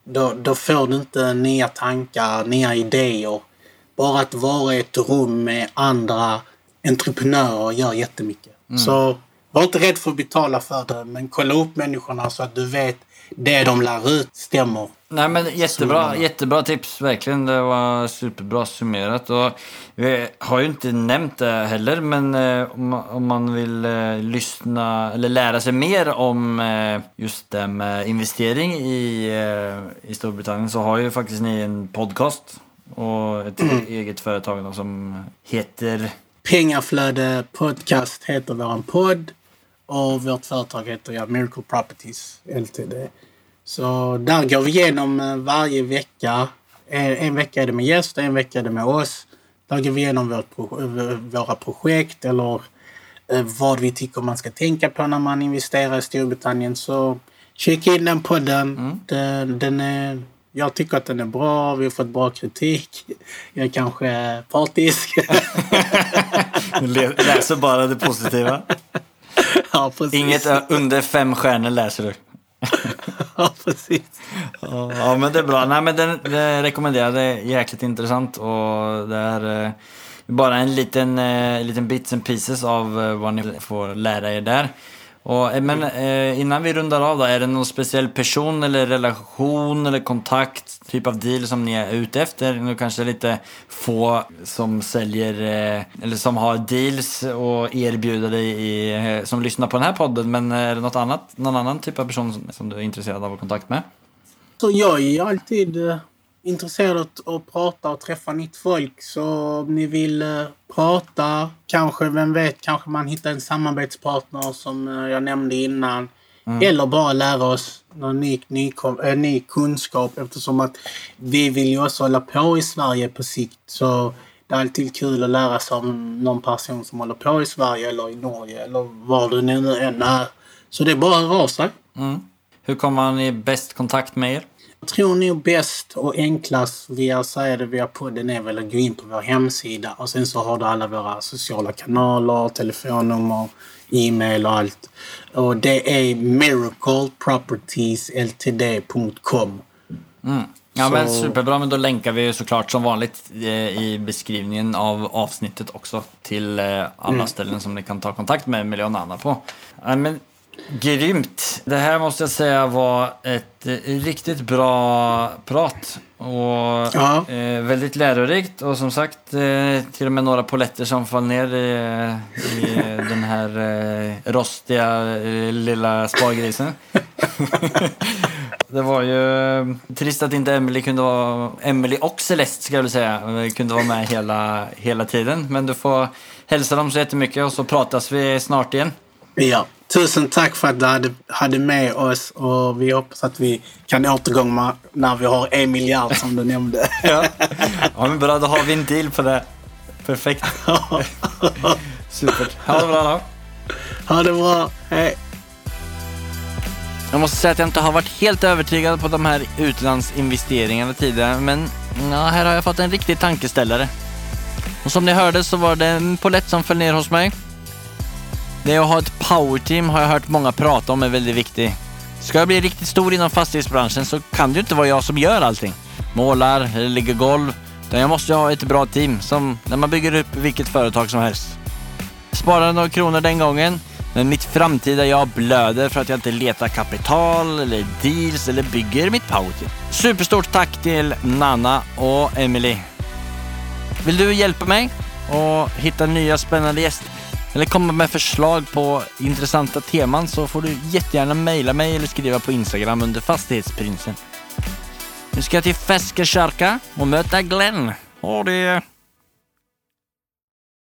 Då, då får du inte nya tankar, nya idéer. Bara att vara i ett rum med andra entreprenörer gör jättemycket. Mm. Så var inte rädd för att betala för det, men kolla upp människorna så att du vet det de lär ut stämmer. Nej men jättebra, jättebra tips, verkligen. Det var superbra summerat. Och vi har ju inte nämnt det heller, men eh, om, man vill eh, lyssna eller lära sig mer om eh, just det med investering i, i Storbritannien så har ju faktiskt ni en podcast och ett mm. eget företag som heter Pengaflöde Podcast heter vår podd. Och vårt företag heter ja, Miracle Properties Ltd. Så där går vi igenom eh, varje vecka. En, en vecka är det med gäster, en vecka är det med oss. Där går vi igenom vårt, våra projekt eller eh, vad vi tycker man ska tänka på när man investerar i Storbritannien. Så kika in den podden. Mm. Den, den är, jag tycker att den är bra. Vi har fått bra kritik. Jag är kanske partisk. läser bara det positiva. Ja, precis. Inget under fem stjärnor läser du. ja, precis. Ja, men det är bra. Nej, men den, den rekommenderar Det är jäkligt intressant och det är eh, bara en liten, eh, liten bits and pieces av eh, vad ni får lära er där. Och, eh, men eh, innan vi rundar av då, är det någon speciell person eller relation eller kontakt, typ av deal som ni är ute efter? Nu kanske lite få som säljer eh, eller som har deals och erbjuder dig i, eh, som lyssnar på den här podden. Men är det något annat, någon annan typ av person som, som du är intresserad av att ha kontakt med? Så jag är alltid eh, intresserad av att prata och träffa nytt folk. Så om ni vill eh, prata, kanske, vem vet, kanske man hittar en samarbetspartner som eh, jag nämnde innan. Mm. Eller bara lära oss någon ny, ny, äh, ny kunskap eftersom att vi vill ju också hålla på i Sverige på sikt. Så det är alltid kul att lära sig om någon person som håller på i Sverige eller i Norge eller var du nu än är. Så det är bara att röra sig. Mm. Hur kommer man i bäst kontakt med er? Tror nog bäst och enklast via säga det via podden är väl att gå in på vår hemsida och sen så har du alla våra sociala kanaler, telefonnummer, e-mail och allt. Och det är miraclepropertiesltd.com. Mm. Ja så... men superbra, men då länkar vi såklart som vanligt eh, i beskrivningen av avsnittet också till eh, alla mm. ställen som ni kan ta kontakt med Nanna på. Men Grymt! Det här måste jag säga var ett eh, riktigt bra prat. Och ja. eh, väldigt lärorikt. Och som sagt, eh, till och med några poletter som föll ner i, i den här rostiga lilla spargrisen. det var ju trist att inte Emily kunde vara... Emily och Celeste ska jag väl säga, kunde vara med hela, hela tiden. Men du får hälsa dem så jättemycket och så pratas vi snart igen. Ja. Tusen tack för att du hade, hade med oss och vi hoppas att vi kan återgå när vi har en miljard som du nämnde. ja. ja, men bra. Då har vi en deal på det. Perfekt. Super. Ha det bra då. Ha det bra. Hej. Jag måste säga att jag inte har varit helt övertygad på de här utlandsinvesteringarna tidigare, men ja, här har jag fått en riktig tankeställare. Och som ni hörde så var det en polett som föll ner hos mig. Det att ha ett powerteam har jag hört många prata om är väldigt viktigt. Ska jag bli riktigt stor inom fastighetsbranschen så kan det ju inte vara jag som gör allting. Målar eller lägger golv. Utan jag måste ha ett bra team som när man bygger upp vilket företag som helst. Sparade några kronor den gången, men mitt framtida jag blöder för att jag inte letar kapital eller deals eller bygger mitt powerteam. Superstort tack till Nanna och Emily. Vill du hjälpa mig och hitta nya spännande gäster? Eller komma med förslag på intressanta teman så får du jättegärna mejla mig eller skriva på Instagram under Fastighetsprinsen. Nu ska jag till Feskekörka och möta Glenn. Ha det!